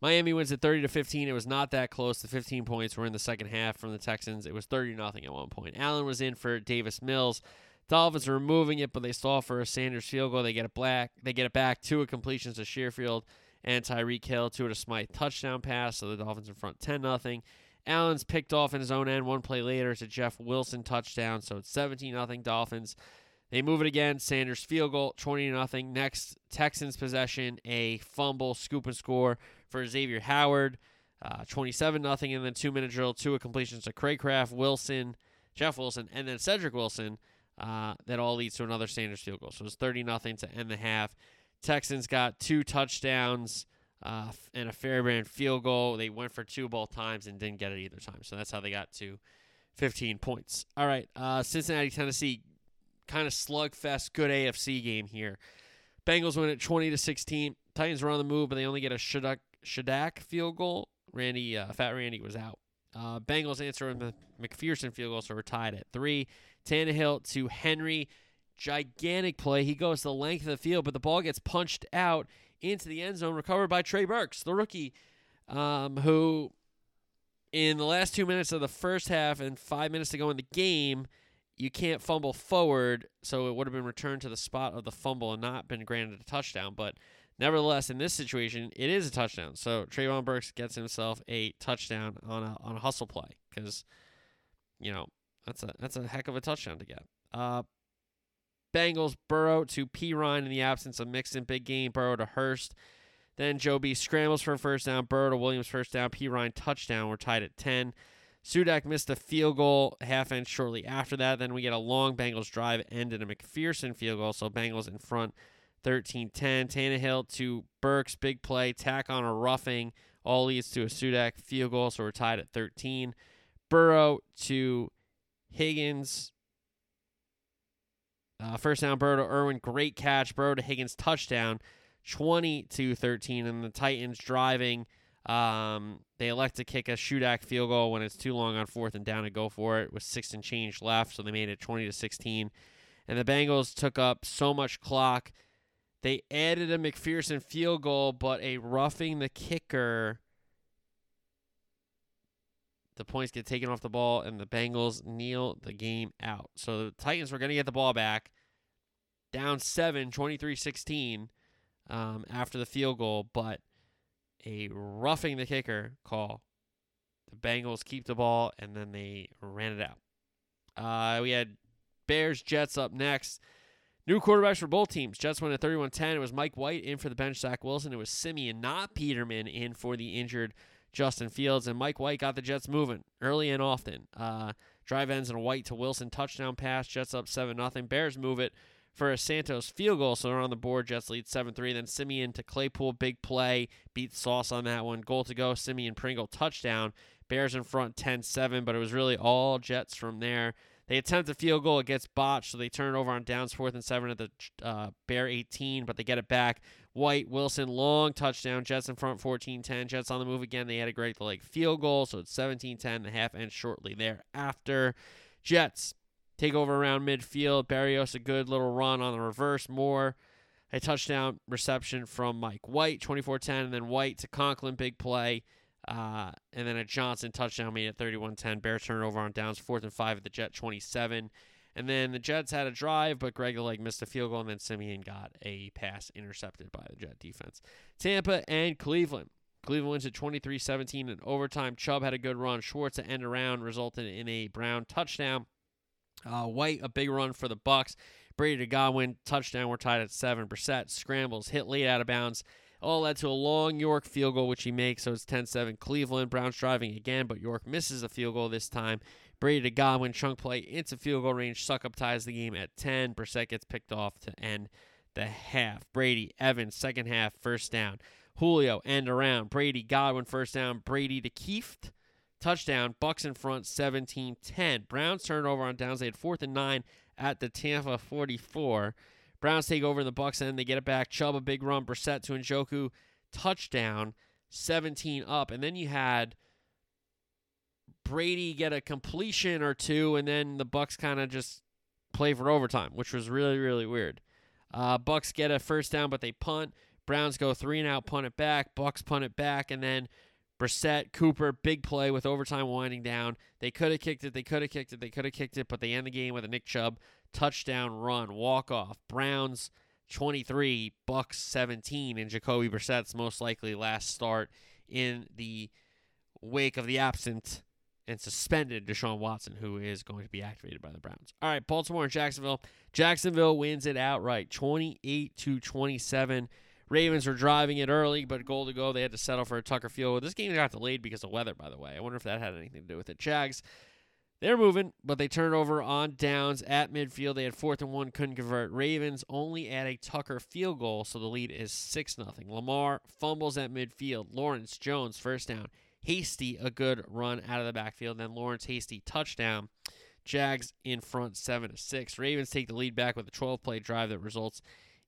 Speaker 1: Miami wins at 30 to 15. It was not that close. The 15 points were in the second half from the Texans. It was 30 nothing at one point. Allen was in for Davis Mills. Dolphins are removing it, but they stall for a Sanders field goal. They get it back. They get it back. Two completions to Sherfield and Tyreek Hill. Two to Smythe touchdown pass. So the Dolphins in front 10 nothing. Allen's picked off in his own end. One play later, it's a Jeff Wilson touchdown. So it's 17 nothing Dolphins. They move it again. Sanders field goal, 20 nothing. Next, Texans possession, a fumble, scoop and score for Xavier Howard, uh, 27 nothing, and then two minute drill, two completions to Cracraft, Wilson, Jeff Wilson, and then Cedric Wilson. Uh, that all leads to another Sanders field goal. So it's 30 nothing to end the half. Texans got two touchdowns uh, and a Fairbairn field goal. They went for two both times and didn't get it either time. So that's how they got to 15 points. All right, uh, Cincinnati, Tennessee, kind of slugfest, good AFC game here. Bengals win at 20 to 16. Titans were on the move, but they only get a Shudak, Shudak field goal. Randy, uh, Fat Randy was out. Uh, Bengals answer the McPherson field goal, so we're tied at three. Tannehill to Henry, gigantic play. He goes the length of the field, but the ball gets punched out into the end zone, recovered by Trey Burks, the rookie, um, who in the last two minutes of the first half and five minutes to go in the game, you can't fumble forward, so it would have been returned to the spot of the fumble and not been granted a touchdown. But nevertheless, in this situation, it is a touchdown. So Treylon Burks gets himself a touchdown on a on a hustle play because you know that's a that's a heck of a touchdown to get. Uh, Bengals Burrow to Perine in the absence of Mixon, big game. Burrow to Hurst. Then Joby scrambles for a first down. Burrow to Williams first down. Perine touchdown. We're tied at ten. Shudak missed a field goal half inch shortly after that. Then we get a long Bengals drive ended a McPherson field goal. So Bengals in front 13 10. Tannehill to Burks, big play, tack on a roughing, all leads to a Shudak field goal. So we're tied at 13. Burrow to Higgins. Uh, first down, Burrow to Irwin. Great catch. Burrow to Higgins, touchdown. 20 to 13. And the Titans driving um, they elect to kick a shootout field goal when it's too long on fourth and down to go for it with six and change left, so they made it 20 to 16. And the Bengals took up so much clock. They added a McPherson field goal, but a roughing the kicker. The points get taken off the ball, and the Bengals kneel the game out. So the Titans were going to get the ball back, down 7, 23 16 um, after the field goal, but a roughing the kicker call. The Bengals keep the ball and then they ran it out. Uh, we had Bears Jets up next. New quarterbacks for both teams. Jets went at 31 10. It was Mike White in for the bench, Zach Wilson. It was Siemian, not Peterman, in for the injured Justin Fields, and Mike White got the Jets moving early and often. Uh, drive ends and White to Wilson touchdown pass. Jets up 7 0. Bears move it for a Santos field goal, so they're on the board. Jets lead 7 3. Then Siemian to Claypool, big play, beat Sauce on that one. Goal to go, Siemian Pringle touchdown. Bears in front 10 7, but it was really all Jets from there. They attempt a field goal, it gets botched, so they turn it over on downs, fourth and seven at the uh, Bear 18, but they get it back. White, Wilson, long touchdown. Jets in front 14 10. Jets on the move again. They had a great like field goal, so it's 17 10. The half ends shortly thereafter. Jets take over around midfield. Barrios, a good little run on the reverse. More a touchdown reception from Mike White, 24 10. And then White to Conklin, big play. Uh, and then a Johnson touchdown made at 31-10. Bear turnover on downs, fourth and five at the Jet 27. And then the Jets had a drive, but Greg like missed a field goal, and then Siemian got a pass intercepted by the Jet defense. Tampa and Cleveland. Cleveland wins at 23-17 in overtime. Chubb had a good run. Schwartz to end around resulted in a Brown touchdown. Uh, White a big run for the Bucks. Brady to Godwin touchdown. We're tied at 7%. scrambles, hit late out of bounds all led to a long York field goal, which he makes. So it's 10 7 Cleveland. Browns driving again, but York misses a field goal this time. Brady to Godwin, chunk play into field goal range. Succop ties the game at 10. Brissett gets picked off to end the half. Brady, Evans, second half, first down. Julio, end around. Brady, Godwin, first down. Brady to Kieft, touchdown. Bucks in front, 17 10. Browns turnover on downs. They had fourth and nine at the Tampa 44. Browns take over in the Bucks end. They get it back. Chubb a big run. Brissett to Njoku touchdown, 17 up, and then you had Brady get a completion or two, and then the Bucks kind of just play for overtime, which was really really weird. Uh, Bucks get a first down, but they punt. Browns go three and out, punt it back. Bucks punt it back, and then Brissett, Cooper, big play with overtime winding down. They could have kicked it. They could have kicked it. They could have kicked it, but they end the game with a Nick Chubb touchdown run, walk off. Browns 23, Bucks 17, and Jacoby Brissett's most likely last start in the wake of the absent and suspended Deshaun Watson, who is going to be activated by the Browns. All right, Baltimore and Jacksonville. Jacksonville wins it outright, 28 to 27. Ravens were driving it early, but goal to go. They had to settle for a Tucker field. This game got delayed because of weather, by the way. I wonder if that had anything to do with it. Jags they're moving, but they turn over on downs at midfield. They had fourth and one, couldn't convert. Ravens only at a Tucker field goal, so the lead is 6 0. Lamar fumbles at midfield. Lawrence Jones, first down. Hasty, a good run out of the backfield. Then Lawrence Hasty, touchdown. Jags in front 7 to 6. Ravens take the lead back with a 12 play drive that results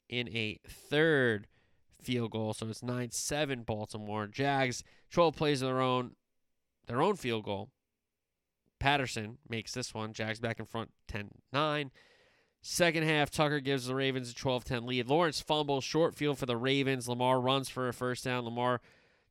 Speaker 1: in a third field goal. So it's 9 7 Baltimore. Jags, 12 plays of their own, their own field goal Patterson makes this one. Jags back in front 10 9. Second half, Tucker gives the Ravens a 12 10 lead. Lawrence fumbles, short field for the Ravens. Lamar runs for a first down. Lamar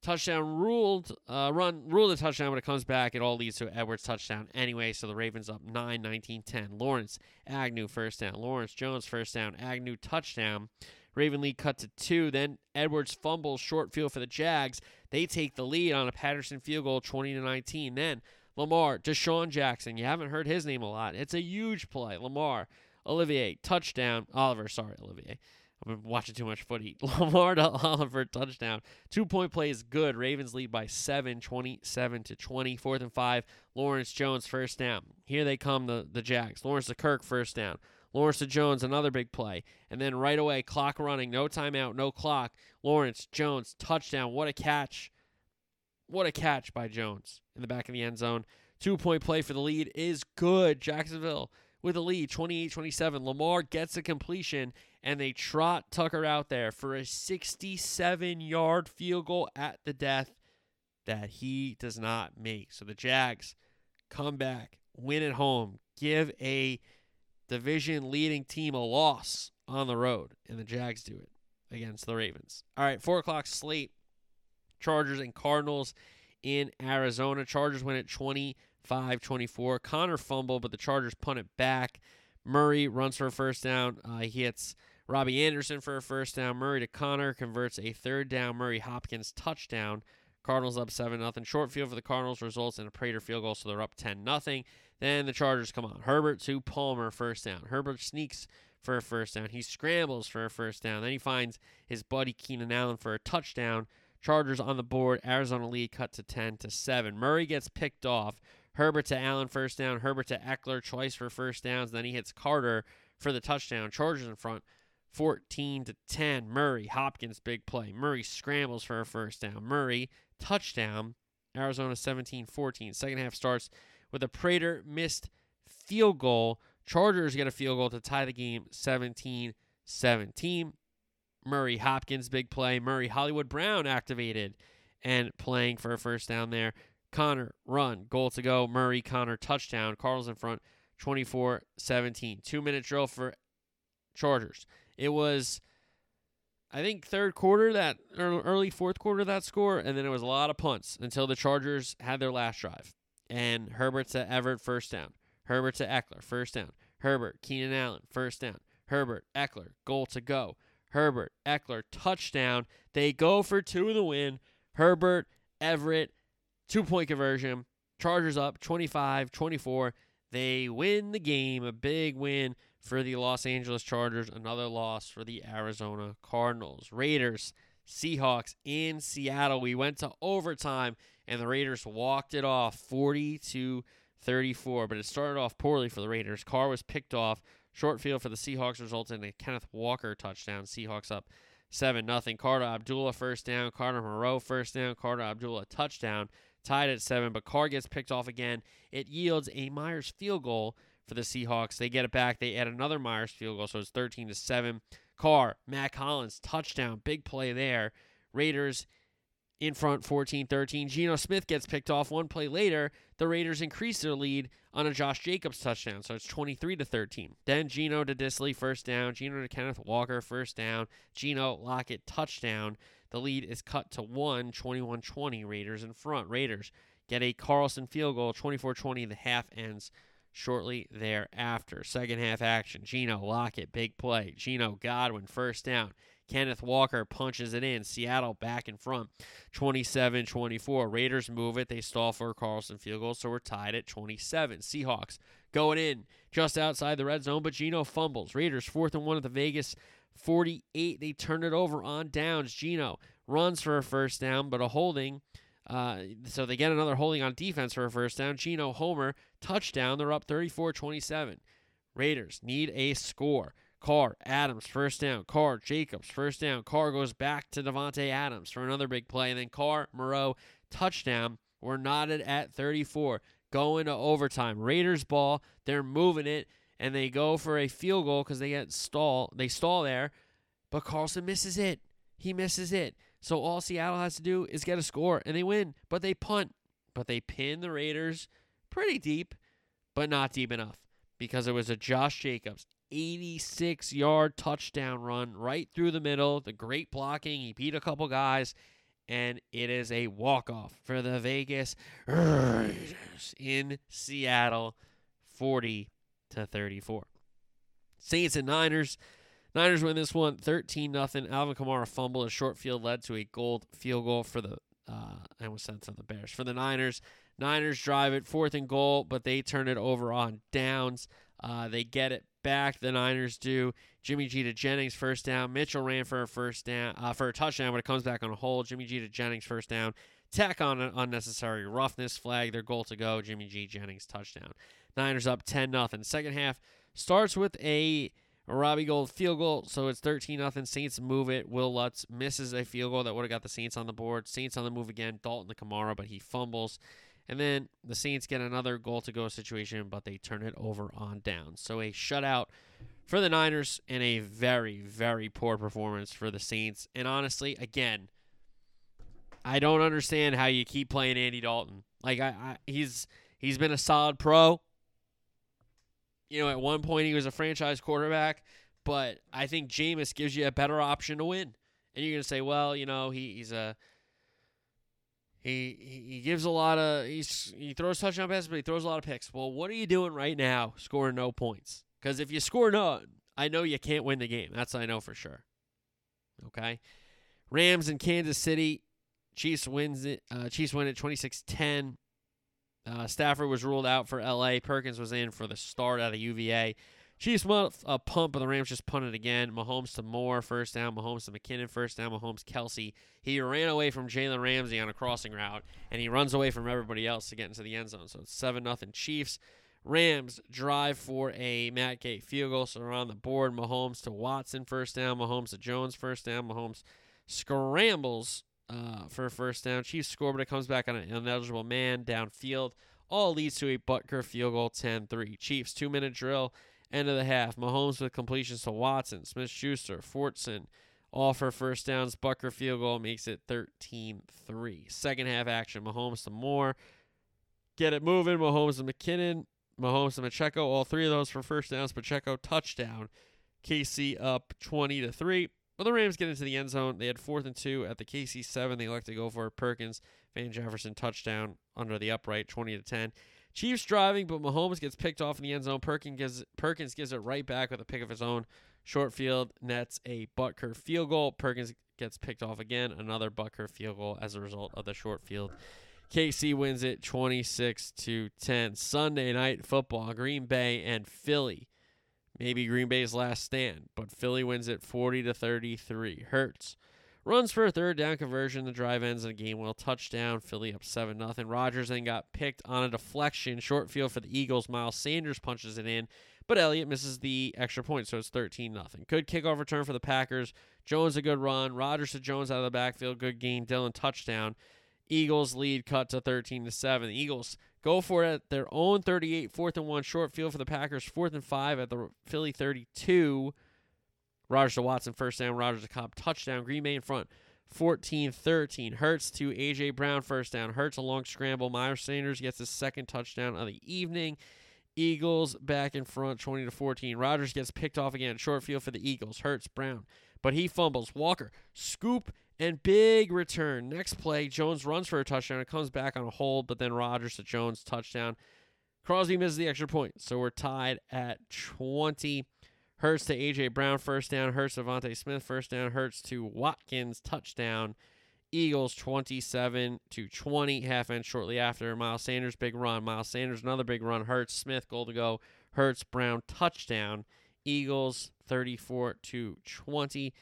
Speaker 1: touchdown ruled, uh, run ruled a touchdown, but it comes back. It all leads to Edwards touchdown anyway. So the Ravens up 9 19 10. Lawrence, Agnew first down. Lawrence Jones first down. Agnew touchdown. Raven lead cut to two. Then Edwards fumbles short field for the Jags. They take the lead on a Patterson field goal, 20 to 19. Then Lamar, DeSean Jackson. You haven't heard his name a lot. It's a huge play. Lamar, Olivier, touchdown. Oliver, sorry, Olivier. I've been watching too much footy. Lamar to Oliver, touchdown. Two point play is good. Ravens lead by 7, 27 to 20. Fourth and five. Lawrence Jones, first down. Here they come, the, the Jags. Lawrence to Kirk, first down. Lawrence to Jones, another big play. And then right away, clock running, no timeout, no clock. Lawrence Jones, touchdown. What a catch what a catch by Jones in the back of the end zone. Two point play for the lead is good. Jacksonville with a lead 28 27. Lamar gets a completion and they trot Tucker out there for a 67 yard field goal at the death that he does not make. So the Jags come back, win at home, give a division leading team a loss on the road, and the Jags do it against the Ravens. All right, four o'clock slate. Chargers and Cardinals in Arizona. Chargers win at 25 24. Conner fumble, but the Chargers punt it back. Murray runs for a first down. Uh, he hits Robbie Anderson for a first down. Murray to Conner converts a third down. Murray Hopkins touchdown. Cardinals up 7 0. Short field for the Cardinals results in a Prater field goal, so they're up 10 0. Then the Chargers come on. Herbert to Palmer, first down. Herbert sneaks for a first down. He scrambles for a first down. Then he finds his buddy Keenan Allen for a touchdown. Chargers on the board. Arizona lead cut to 10 to 7. Murray gets picked off. Herbert to Allen first down. Herbert to Ekeler twice for first downs. Then he hits Carter for the touchdown. Chargers in front 14 to 10. Murray, Hopkins big play. Murray scrambles for a first down. Murray touchdown. Arizona 17-14. Second half starts with a Prater missed field goal. Chargers get a field goal to tie the game 17 17. Murray Hopkins, big play. Murray Hollywood Brown activated and playing for a first down there. Conner, run, goal to go. Murray, Conner, touchdown. Carl's in front 24 17. Two minute drill for Chargers. It was, I think, third quarter, that early fourth quarter, that score, and then it was a lot of punts until the Chargers had their last drive. And Herbert to Everett, first down. Herbert to Ekeler, first down. Herbert, Keenan Allen, first down. Herbert, Ekeler, goal to go. Herbert, Ekeler, touchdown. They go for two of the win. Herbert, Everett, two point conversion. Chargers up 25 24. They win the game. A big win for the Los Angeles Chargers. Another loss for the Arizona Cardinals. Raiders, Seahawks in Seattle. We went to overtime and the Raiders walked it off 40 to 34. But it started off poorly for the Raiders. Carr was picked off. Short field for the Seahawks resulted in a Kenneth Walker touchdown. Seahawks up 7 0. Carter Abdullah first down. Carter Moreau first down. Carter Abdullah touchdown. Tied at 7, but Carr gets picked off again. It yields a Myers field goal for the Seahawks. They get it back. They add another Myers field goal, so it's 13 to 7. Carr, Mack Hollins, touchdown. Big play there. Raiders in front 14-13. Geno Smith gets picked off one play later. The Raiders increase their lead on a Josh Jacobs touchdown, so it's 23 to 13. Then Geno to Dissly first down, Geno to Kenneth Walker first down, Geno Lockett touchdown. The lead is cut to 1, 21-20 Raiders in front. Raiders get a Carlson field goal 24-20 the half ends shortly thereafter. Second half action. Geno Lockett big play. Geno Godwin first down. Kenneth Walker punches it in. Seattle back in front, 27 24. Raiders move it. They stall for a Carlson field goal, so we're tied at 27. Seahawks going in just outside the red zone, but Geno fumbles. Raiders fourth and one at the Vegas 48. They turn it over on downs. Geno runs for a first down, but a holding. Uh, so they get another holding on defense for a first down. Geno Homer touchdown. They're up 34 27. Raiders need a score. Carr, Adams, first down. Carr, Jacobs, first down. Carr goes back to Davante Adams for another big play. And then Carr, Moreau, touchdown. We're knotted at 34. Going to overtime. Raiders ball. They're moving it. And they go for a field goal because they get stall. They stall there. But Carlson misses it. He misses it. So all Seattle has to do is get a score and they win. But they punt. But they pin the Raiders pretty deep, but not deep enough because it was a Josh Jacobs 86 yard touchdown run right through the middle. The great blocking. He beat a couple guys. And it is a walk off for the Vegas Raiders in Seattle, 40 to 34. Saints and Niners. Niners win this one 13 nothing. Alvin Kamara fumble. A short field led to a Gould field goal for the, uh, I almost said the Bears. For the Niners, Niners drive it fourth and goal, but they turn it over on downs. Uh, they get it back. The Niners do. Jimmy G to Jennings first down. Mitchell ran for a first down uh, for a touchdown, but it comes back on a hold. Jimmy G to Jennings first down. Tack on an unnecessary roughness flag. Their goal to go. Jimmy G Jennings touchdown. Niners up 10 nothing. Second half starts with a Robbie Gould field goal, so it's 13 nothing. Saints move it. Wil Lutz misses a field goal that would have got the Saints on the board. Saints on the move again. Dalton to Kamara, but he fumbles. And then the Saints get another goal to go situation, but they turn it over on down. So a shutout for the Niners and a very, very poor performance for the Saints. And honestly, again, I don't understand how you keep playing Andy Dalton. Like I, I he's he's been a solid pro. You know, at one point he was a franchise quarterback, but I think Jameis gives you a better option to win. And you're gonna say, well, you know, he, he's a he he gives a lot of he's he throws touchdown passes, but he throws a lot of picks. Well, what are you doing right now, scoring no points? Because if you score no, I know you can't win the game. That's I know for sure. Okay, Rams in Kansas City. Chiefs wins it. Uh, Chiefs win it 26-10. Uh, Stafford was ruled out for L.A. Perkins was in for the start out of UVA. Chiefs muff a pump, but the Rams just punted again. Mahomes to Moore, first down. Mahomes to McKinnon, first down. Mahomes Kelsey. He ran away from Jalen Ramsey on a crossing route, and he runs away from everybody else to get into the end zone. So it's seven nothing Chiefs. Rams drive for a Matt Gay field goal, so they're on the board. Mahomes to Watson, first down. Mahomes to Jones, first down. Mahomes scrambles uh, for a first down. Chiefs score, but it comes back on an ineligible man downfield. All leads to a Butker field goal, 10-3. Chiefs two minute drill, end of the half. Mahomes with completions to Watson, Smith Schuster, Fortson, all for first downs. Butker field goal makes it 13-3. Second half action. Mahomes to Moore. Get it moving. Mahomes to McKinnon. Mahomes to Pacheco. All three of those for first downs. Pacheco touchdown. KC up 20 to 3. Well, the Rams get into the end zone. They had fourth and two at the KC seven. They elect to go for Perkins, Van Jefferson touchdown under the upright, twenty to ten. Chiefs driving, but Mahomes gets picked off in the end zone. Perkins gives Perkins gives it right back with a pick of his own. Short field nets a Butker field goal. Perkins gets picked off again. Another Butker field goal as a result of the short field. KC wins it 26 to 10. Sunday night football, Green Bay and Philly maybe Green Bay's last stand, but Philly wins it 40 to 33. Hurts runs for a third down conversion. The drive ends in a Gainwell touchdown. Philly up 7 nothing. Rodgers then got picked on a deflection, short field for the Eagles. Miles Sanders punches it in, but Elliott misses the extra point, so it's 13 nothing. Good kickoff return for the Packers. Jones a good run. Rodgers to Jones out of the backfield, good game. Dillon touchdown. Eagles lead cut to 13 to 7. The Eagles go for it at their own 38, fourth and one, short field for the Packers, fourth and five at the Philly 32. Rodgers to Watson, first down. Rodgers to Cobb, touchdown. Green Bay in front, 14 13. Hurts to A.J. Brown, first down. Hurts a long scramble. Miles Sanders gets his second touchdown of the evening. Eagles back in front, 20 to 14. Rodgers gets picked off again, short field for the Eagles. Hurts Brown, but he fumbles. Walker, scoop and big return. Next play, Jones runs for a touchdown. It comes back on a hold, but then Rodgers to Jones touchdown. Crosby misses the extra point, so we're tied at 20. Hurts to AJ Brown first down. Hurts to DeVonta Smith first down. Hurts to Watkins touchdown. Eagles 27 to 20. Half end shortly after. Miles Sanders big run. Miles Sanders another big run. Hurts Smith goal to go. Hurts Brown touchdown. Eagles 34 to 20.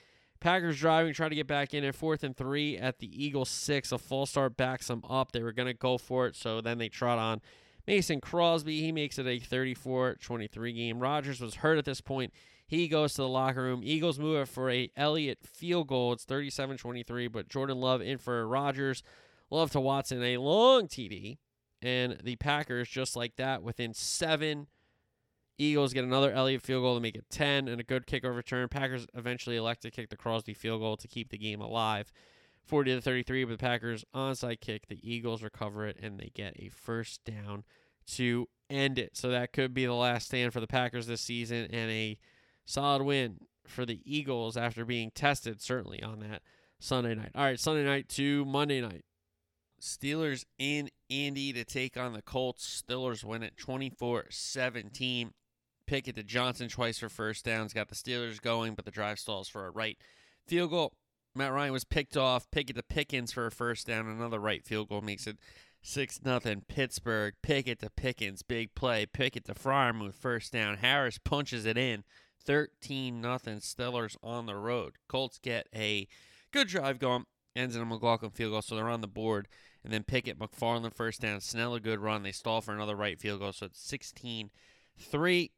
Speaker 1: Packers driving, trying to get back in at fourth and three at the Eagles six. A full start backs them up. They were going to go for it, so then they trot on Mason Crosby. He makes it a 34 23 game. Rodgers was hurt at this point. He goes to the locker room. Eagles move it for a Elliott field goal. It's 37 23, but Jordan Love in for Rodgers. Love to Watson, a long TD. And the Packers, just like that, within seven Eagles get another Elliott field goal to make it 10 and a good kickoff return. Packers eventually elect to kick the Crosby field goal to keep the game alive. 40 to 33, but the Packers onside kick. The Eagles recover it and they get a first down to end it. So that could be the last stand for the Packers this season and a solid win for the Eagles after being tested, certainly, on that Sunday night. All right, Sunday night to Monday night. Steelers in Indy to take on the Colts. Steelers win it 24 17. Pickett to Johnson twice for first downs. Got the Steelers going, but the drive stalls for a Wright field goal. Matt Ryan was picked off. Pickett to Pickens for a first down. Another Wright field goal makes it 6 nothing. Pittsburgh. Pickett to Pickens. Big play. Pickett to Freiermuth. First down. Harris punches it in. 13 nothing. Steelers on the road. Colts get a good drive going. Ends in a McLaughlin field goal, so they're on the board. And then Pickett, McFarland first down. Snell a good run. They stall for another Wright field goal, so it's 16 3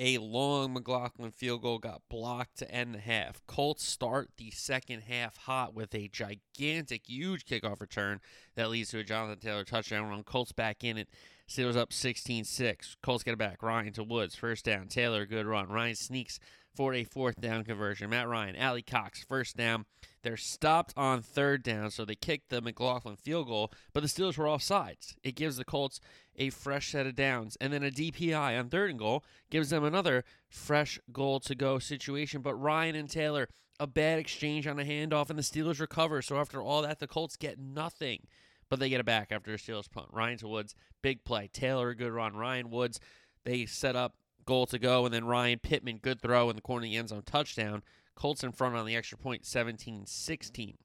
Speaker 1: a long McLaughlin field goal got blocked to end the half. Colts start the second half hot with a gigantic, huge kickoff return that leads to a Jonathan Taylor touchdown run. Colts back in it. Steelers up 16 6. Colts get it back. Ryan to Woods. First down. Taylor, good run. Ryan sneaks for a fourth down conversion. Matt Ryan, Alie-Cox, first down. They're stopped on third down, so they kicked the McLaughlin field goal, but the Steelers were off sides. It gives the Colts a fresh set of downs. And then a DPI on third and goal gives them another fresh goal to go situation. But Ryan and Taylor, a bad exchange on a handoff, and the Steelers recover. So after all that, the Colts get nothing. But they get it back after a Steelers punt. Ryan to Woods, big play. Taylor, a good run. Ryan Woods, they set up goal to go, and then Ryan Pittman, good throw in the corner of the end zone, touchdown. Colts in front on the extra point, 17 16.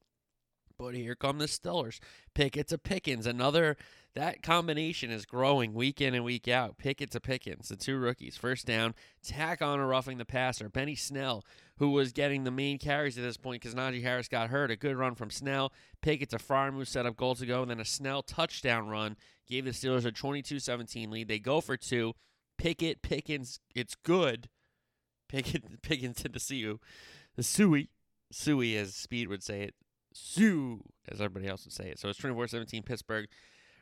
Speaker 1: But here come the Steelers. Pickett to Pickens, another that combination is growing week in and week out. Pickett to Pickens, the two rookies. First down, tack on a roughing the passer. Benny Snell, who was getting the main carries at this point because Najee Harris got hurt. A good run from Snell. Pickett to Freiermuth set up goal to go, and then a Snell touchdown run gave the Steelers a 22-17 lead. They go for two. Pickett, Pickens, it's good. Pickett, Pickens to the Sioux. The Suey. Suey, as Speed would say it. Sue, as everybody else would say it. So it's 24-17 Pittsburgh.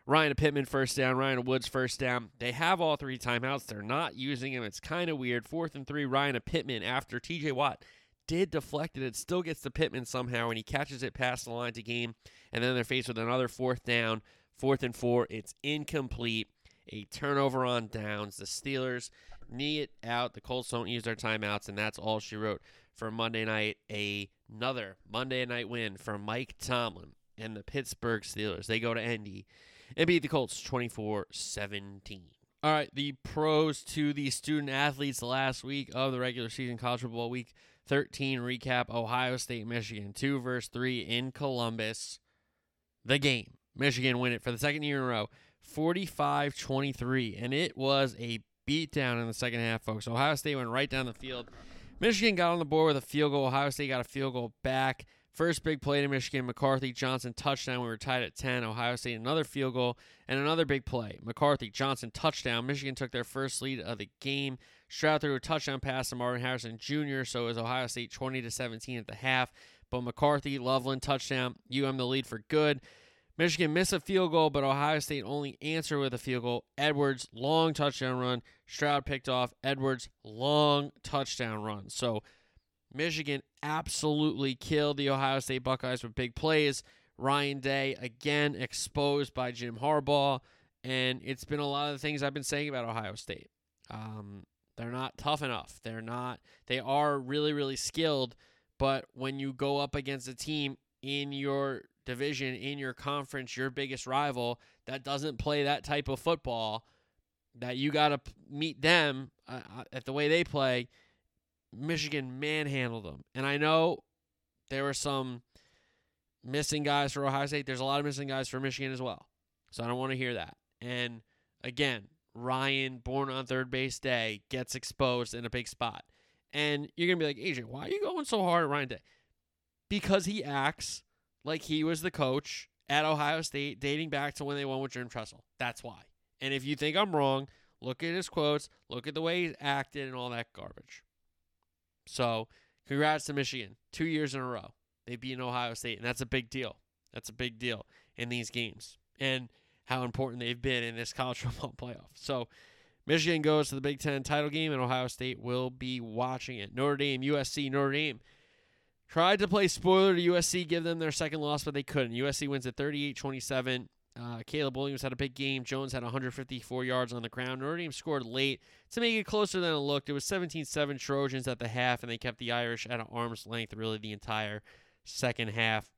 Speaker 1: Ryan Pittman first down, Ryan Woods first down. They have all three timeouts. They're not using them. It's kind of weird. Fourth and three, Ryan Pittman after TJ Watt did deflect it. It still gets to Pittman somehow, and he catches it past the line to game. And then they're faced with another fourth down, fourth and four. It's incomplete. A turnover on downs. The Steelers knee it out. The Colts don't use their timeouts, and that's all she wrote for Monday night. Another Monday night win for Mike Tomlin and the Pittsburgh Steelers. They go to Indy and beat the Colts 24 17. All right, the pros to the student athletes last week of the regular season college football week 13 recap Ohio State, Michigan, 2 verse 3 in Columbus. The game. Michigan win it for the second year in a row, 45 23. And it was a beatdown in the second half, folks. Ohio State went right down the field. Michigan got on the board with a field goal. Ohio State got a field goal back. First big play to Michigan, McCarthy Johnson touchdown. We were tied at 10. Ohio State another field goal and another big play. McCarthy Johnson touchdown. Michigan took their first lead of the game. Stroud threw a touchdown pass to Marvin Harrison Jr. So it was Ohio State 20 to 17 at the half. But McCarthy Loveland touchdown. UM the lead for good. Michigan missed a field goal, but Ohio State only answered with a field goal. Edwards long touchdown run. Stroud picked off. Edwards long touchdown run. So Michigan absolutely killed the Ohio State Buckeyes with big plays. Ryan Day again exposed by Jim Harbaugh, and it's been a lot of the things I've been saying about Ohio State. Um, they're not tough enough. They're not. They are really, really skilled, but when you go up against a team in your division, in your conference, your biggest rival that doesn't play that type of football, that you got to meet them uh, uh, at the way they play Michigan manhandled them. And I know there were some missing guys for Ohio State. There's a lot of missing guys for Michigan as well. So I don't want to hear that. And again, Ryan, born on third base day, gets exposed in a big spot. And you're going to be like, AJ, why are you going so hard at Ryan Day? Because he acts like he was the coach at Ohio State dating back to when they won with Jim Tressel. That's why. And if you think I'm wrong, look at his quotes, look at the way he acted and all that garbage. So, congrats to Michigan. Two years in a row. They beat Ohio State, and that's a big deal. That's a big deal in these games and how important they've been in this college football playoff. So, Michigan goes to the Big Ten title game, and Ohio State will be watching it. Notre Dame, USC, Notre Dame tried to play spoiler to USC, give them their second loss, but they couldn't. USC wins at 38 27. Uh, Caleb Williams had a big game. Jones had 154 yards on the ground. Notre Dame scored late to make it closer than it looked. It was 17 7 Trojans at the half, and they kept the Irish at arm's length really the entire second half.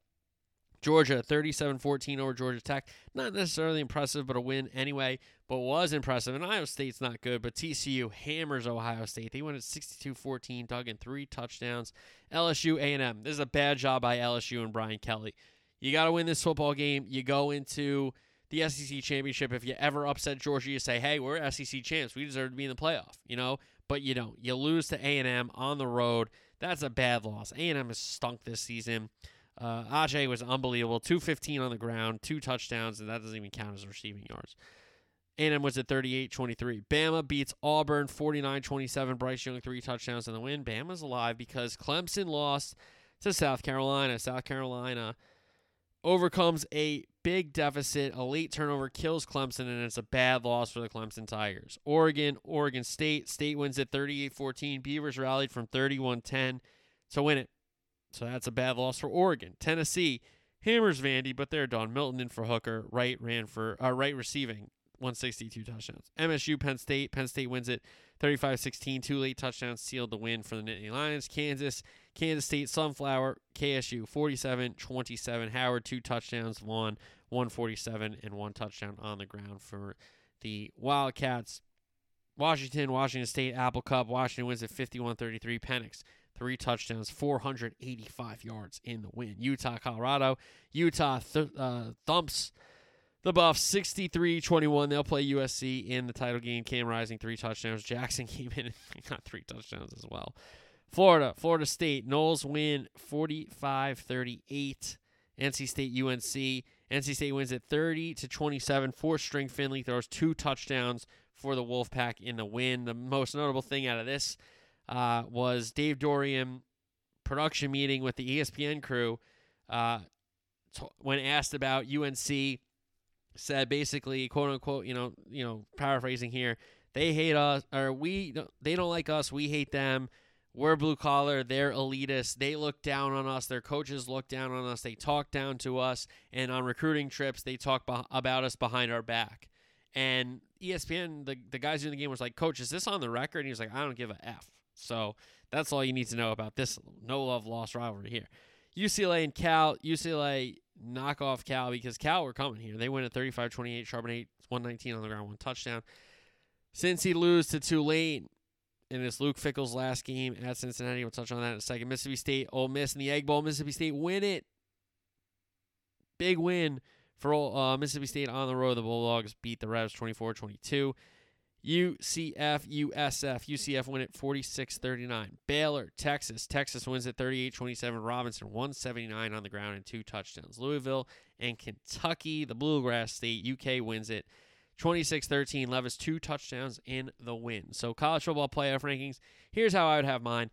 Speaker 1: Georgia 37 14 over Georgia Tech. Not necessarily impressive, but a win anyway. But was impressive. And Iowa State's not good, but TCU hammers Ohio State. They win at 62 14, Duggan three touchdowns. LSU A&M. This is a bad job by LSU and Brian Kelly. You got to win this football game. You go into the SEC championship. If you ever upset Georgia, you say, "Hey, we're SEC champs. We deserve to be in the playoff." You know, but you don't. You lose to A and M on the road. That's a bad loss. A and M has stunk this season. Uh, Achane was unbelievable. 215 on the ground, two touchdowns, and that doesn't even count as receiving yards. A&M was at 38-23. Bama beats Auburn 49-27. Bryce Young three touchdowns in the win. Bama's alive because Clemson lost to South Carolina. South Carolina overcomes a big deficit. A late turnover kills Clemson, and it's a bad loss for the Clemson Tigers. Oregon, Oregon State. State wins at 38 14. Beavers rallied from 31 10 to win it. So that's a bad loss for Oregon. Tennessee hammers Vandy, but they're done. Milton in for Hooker. Wright ran for uh, Wright receiving 162 touchdowns. MSU, Penn State. Penn State wins it 35 16. Two late touchdowns sealed the win for the Nittany Lions. Kansas, Kansas State, Sunflower, KSU 47 27. Howard, two touchdowns, Vaughn 147, and one touchdown on the ground for the Wildcats. Washington, Washington State, Apple Cup. Washington wins at 51 33. Penix, three touchdowns, 485 yards in the win. Utah, Colorado. Utah th- uh, thumps The Buffs 63-21. They'll play USC in the title game. Cam Rising three touchdowns. Jackson came in and got three touchdowns as well. Florida, Florida State. Noles win 45-38. NC State UNC. NC State wins at 30 to 27. Four string Finley throws two touchdowns for the Wolfpack in the win. The most notable thing out of this uh, was Dave Doeren production meeting with the ESPN crew. Uh, when asked about UNC, said basically, quote unquote, you know, you know, paraphrasing here, they hate us or we they don't like us, we hate them. We're blue collar, they're elitist. They look down on us. Their coaches look down on us. They talk down to us, and on recruiting trips, they talk about us behind our back. And ESPN, the the guys in the game was like, "Coach, is this on the record?" And he was like, "I don't give a f." So that's all you need to know about this no love lost rivalry here. UCLA and Cal. UCLA knock off Cal because Cal were coming here. They win at 35-28. Charbonnet 119 on the ground, one touchdown. Cincy lose to Tulane. And it's Luke Fickell's last game at Cincinnati. We'll touch on that in a second. Mississippi State, Ole Miss in the Egg Bowl. Mississippi State win it. Big win for uh, Mississippi State on the road. The Bulldogs beat the Revs 24-22. UCF, USF. UCF win it 46-39. Baylor, Texas. Texas wins it 38-27. Robinson 179 on the ground and two touchdowns. Louisville and Kentucky, the Bluegrass State. UK wins it 26-13. Levis two touchdowns in the win. So college football playoff rankings. Here's how I would have mine.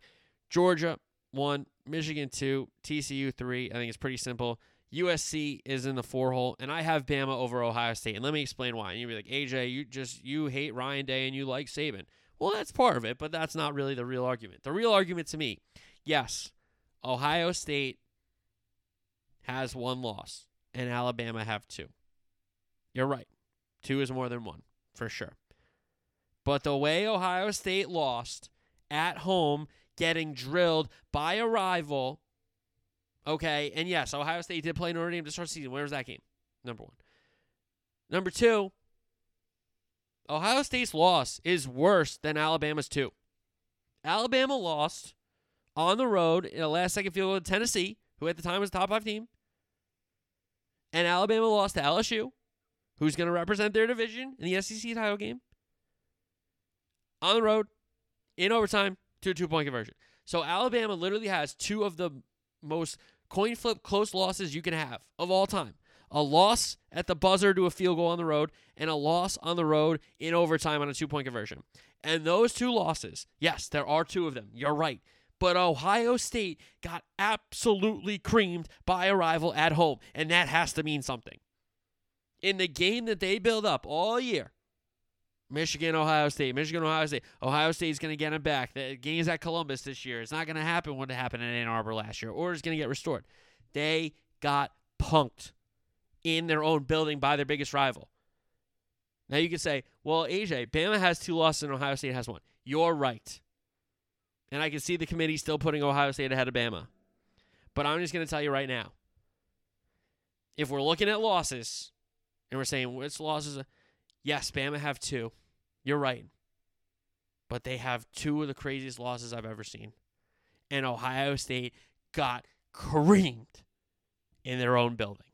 Speaker 1: Georgia one, Michigan two, TCU three. I think it's pretty simple. USC is in the four hole, and I have Bama over Ohio State. And let me explain why. And you'll be like, AJ, you just you hate Ryan Day and you like Saban. Well, that's part of it, but that's not really the real argument. The real argument to me, yes, Ohio State has one loss, and Alabama have two. You're right. Two is more than one, for sure. But the way Ohio State lost at home, getting drilled by a rival Okay, and yes, Ohio State did play Notre Dame to start the season. Where was that game? Number one. Number two, Ohio State's loss is worse than Alabama's two. Alabama lost on the road in a last second field goal to Tennessee, who at the time was a top five team. And Alabama lost to LSU, who's going to represent their division in the SEC title game. On the road, in overtime, to a two point conversion. So Alabama literally has two of the most coin flip close losses you can have of all time. A loss at the buzzer to a field goal on the road, and a loss on the road in overtime on a two point conversion. And those two losses, yes, there are two of them. You're right. But Ohio State got absolutely creamed by a rival at home, and that has to mean something. In the game that they build up all year, Michigan, Ohio State, Michigan, Ohio State. Ohio State's going to get him back. The game's at Columbus this year. It's not going to happen what happened in Ann Arbor last year, or it's going to get restored. They got punked in their own building by their biggest rival. Now you can say, well, AJ, Bama has two losses and Ohio State has one. You're right. And I can see the committee still putting Ohio State ahead of Bama. But I'm just going to tell you right now if we're looking at losses and we're saying which losses, yes, Bama have two. You're right. But they have two of the craziest losses I've ever seen. And Ohio State got creamed in their own building.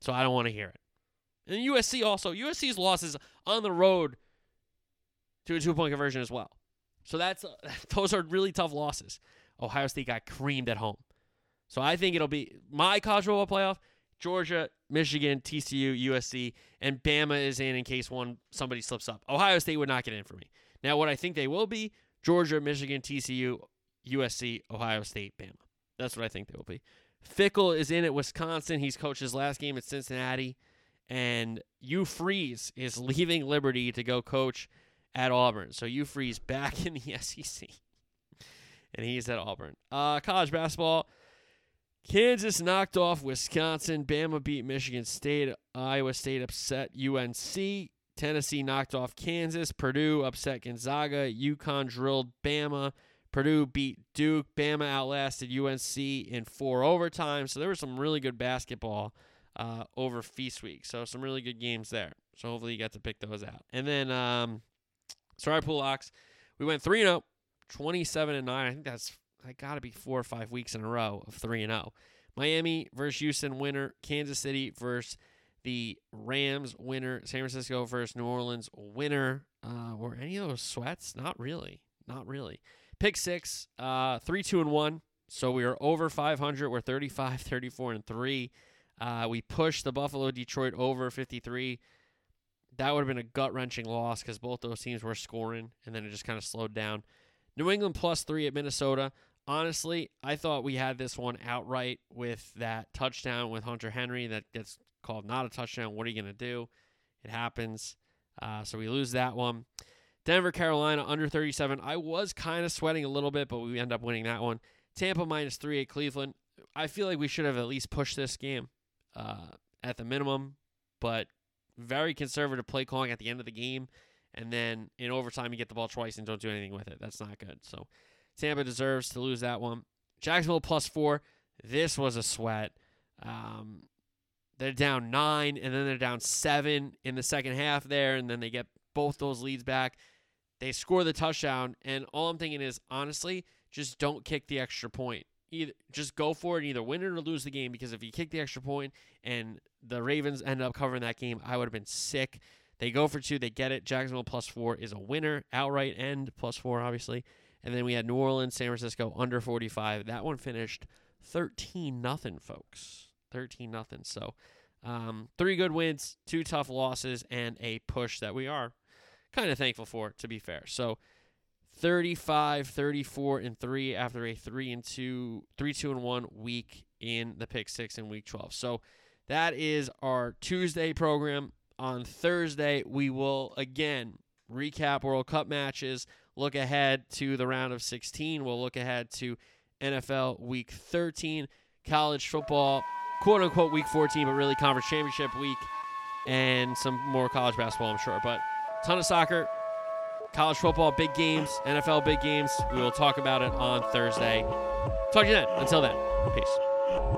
Speaker 1: So I don't want to hear it. And USC also, USC's losses on the road to a two point conversion as well. So that's uh, those are really tough losses. Ohio State got creamed at home. So I think it'll be my college football playoff Georgia, Michigan, TCU, USC, and Bama is in in case one somebody slips up. Ohio State would not get in for me. Now, what I think they will be Georgia, Michigan, TCU, USC, Ohio State, Bama. That's what I think they will be. Fickell is in at Wisconsin. He's coached his last game at Cincinnati. And Hugh Freeze is leaving Liberty to go coach at Auburn. So Hugh Freeze back in the SEC. and he's at Auburn. Uh, college basketball. Kansas knocked off Wisconsin. Bama beat Michigan State. Iowa State upset UNC. Tennessee knocked off Kansas. Purdue upset Gonzaga. UConn drilled Bama. Purdue beat Duke. Bama outlasted UNC in four overtimes. So there was some really good basketball uh, over Feast Week. So some really good games there. So hopefully you got to pick those out. And then, um, sorry, Pool Ox. We went 3 0, 27 and 9. I think that's I got to be four or five weeks in a row of 3 and 0. Miami versus Houston winner. Kansas City versus the Rams winner, San Francisco versus New Orleans winner. Uh, were any of those sweats? Not really. Not really. Pick six, uh, three, two, and one. So we are over 500. We're 35, 34, and three. Uh, we pushed the Buffalo Detroit over 53. That would have been a gut wrenching loss because both those teams were scoring, and then it just kind of slowed down. New England plus three at Minnesota. Honestly, I thought we had this one outright with that touchdown with Hunter Henry that gets called not a touchdown. What are you going to do? It happens. Uh, so we lose that one. Denver, Carolina, under 37. I was kind of sweating a little bit, but we end up winning that one. Tampa minus three at Cleveland. I feel like we should have at least pushed this game uh, at the minimum, but very conservative play calling at the end of the game. And then in overtime, you get the ball twice and don't do anything with it. That's not good. So Tampa deserves to lose that one. Jacksonville plus four. This was a sweat. Um, they're down nine, and then they're down seven in the second half there, and then they get both those leads back. They score the touchdown, and all I'm thinking is honestly, just don't kick the extra point. Either just go for it, and either win it or lose the game. Because if you kick the extra point and the Ravens end up covering that game, I would have been sick. They go for two, they get it. Jacksonville plus four is a winner, outright and plus four, obviously. And then we had New Orleans, San Francisco under 45. That one finished 13 nothing, folks. 13 nothing. So, um, three good wins, two tough losses, and a push that we are kind of thankful for, to be fair. So, 35, 34, and 3 after a 3 and 2, 3 2 and 1 week in the pick 6 in week 12. So, that is our Tuesday program. On Thursday, we will again recap World Cup matches, look ahead to the round of 16. We'll look ahead to NFL week 13, college football, quote unquote week 14, but really conference championship week, and some more college basketball, I'm sure. But ton of soccer, college football, big games, NFL big games. We will talk about it on Thursday. Talk to you then. Until then, peace.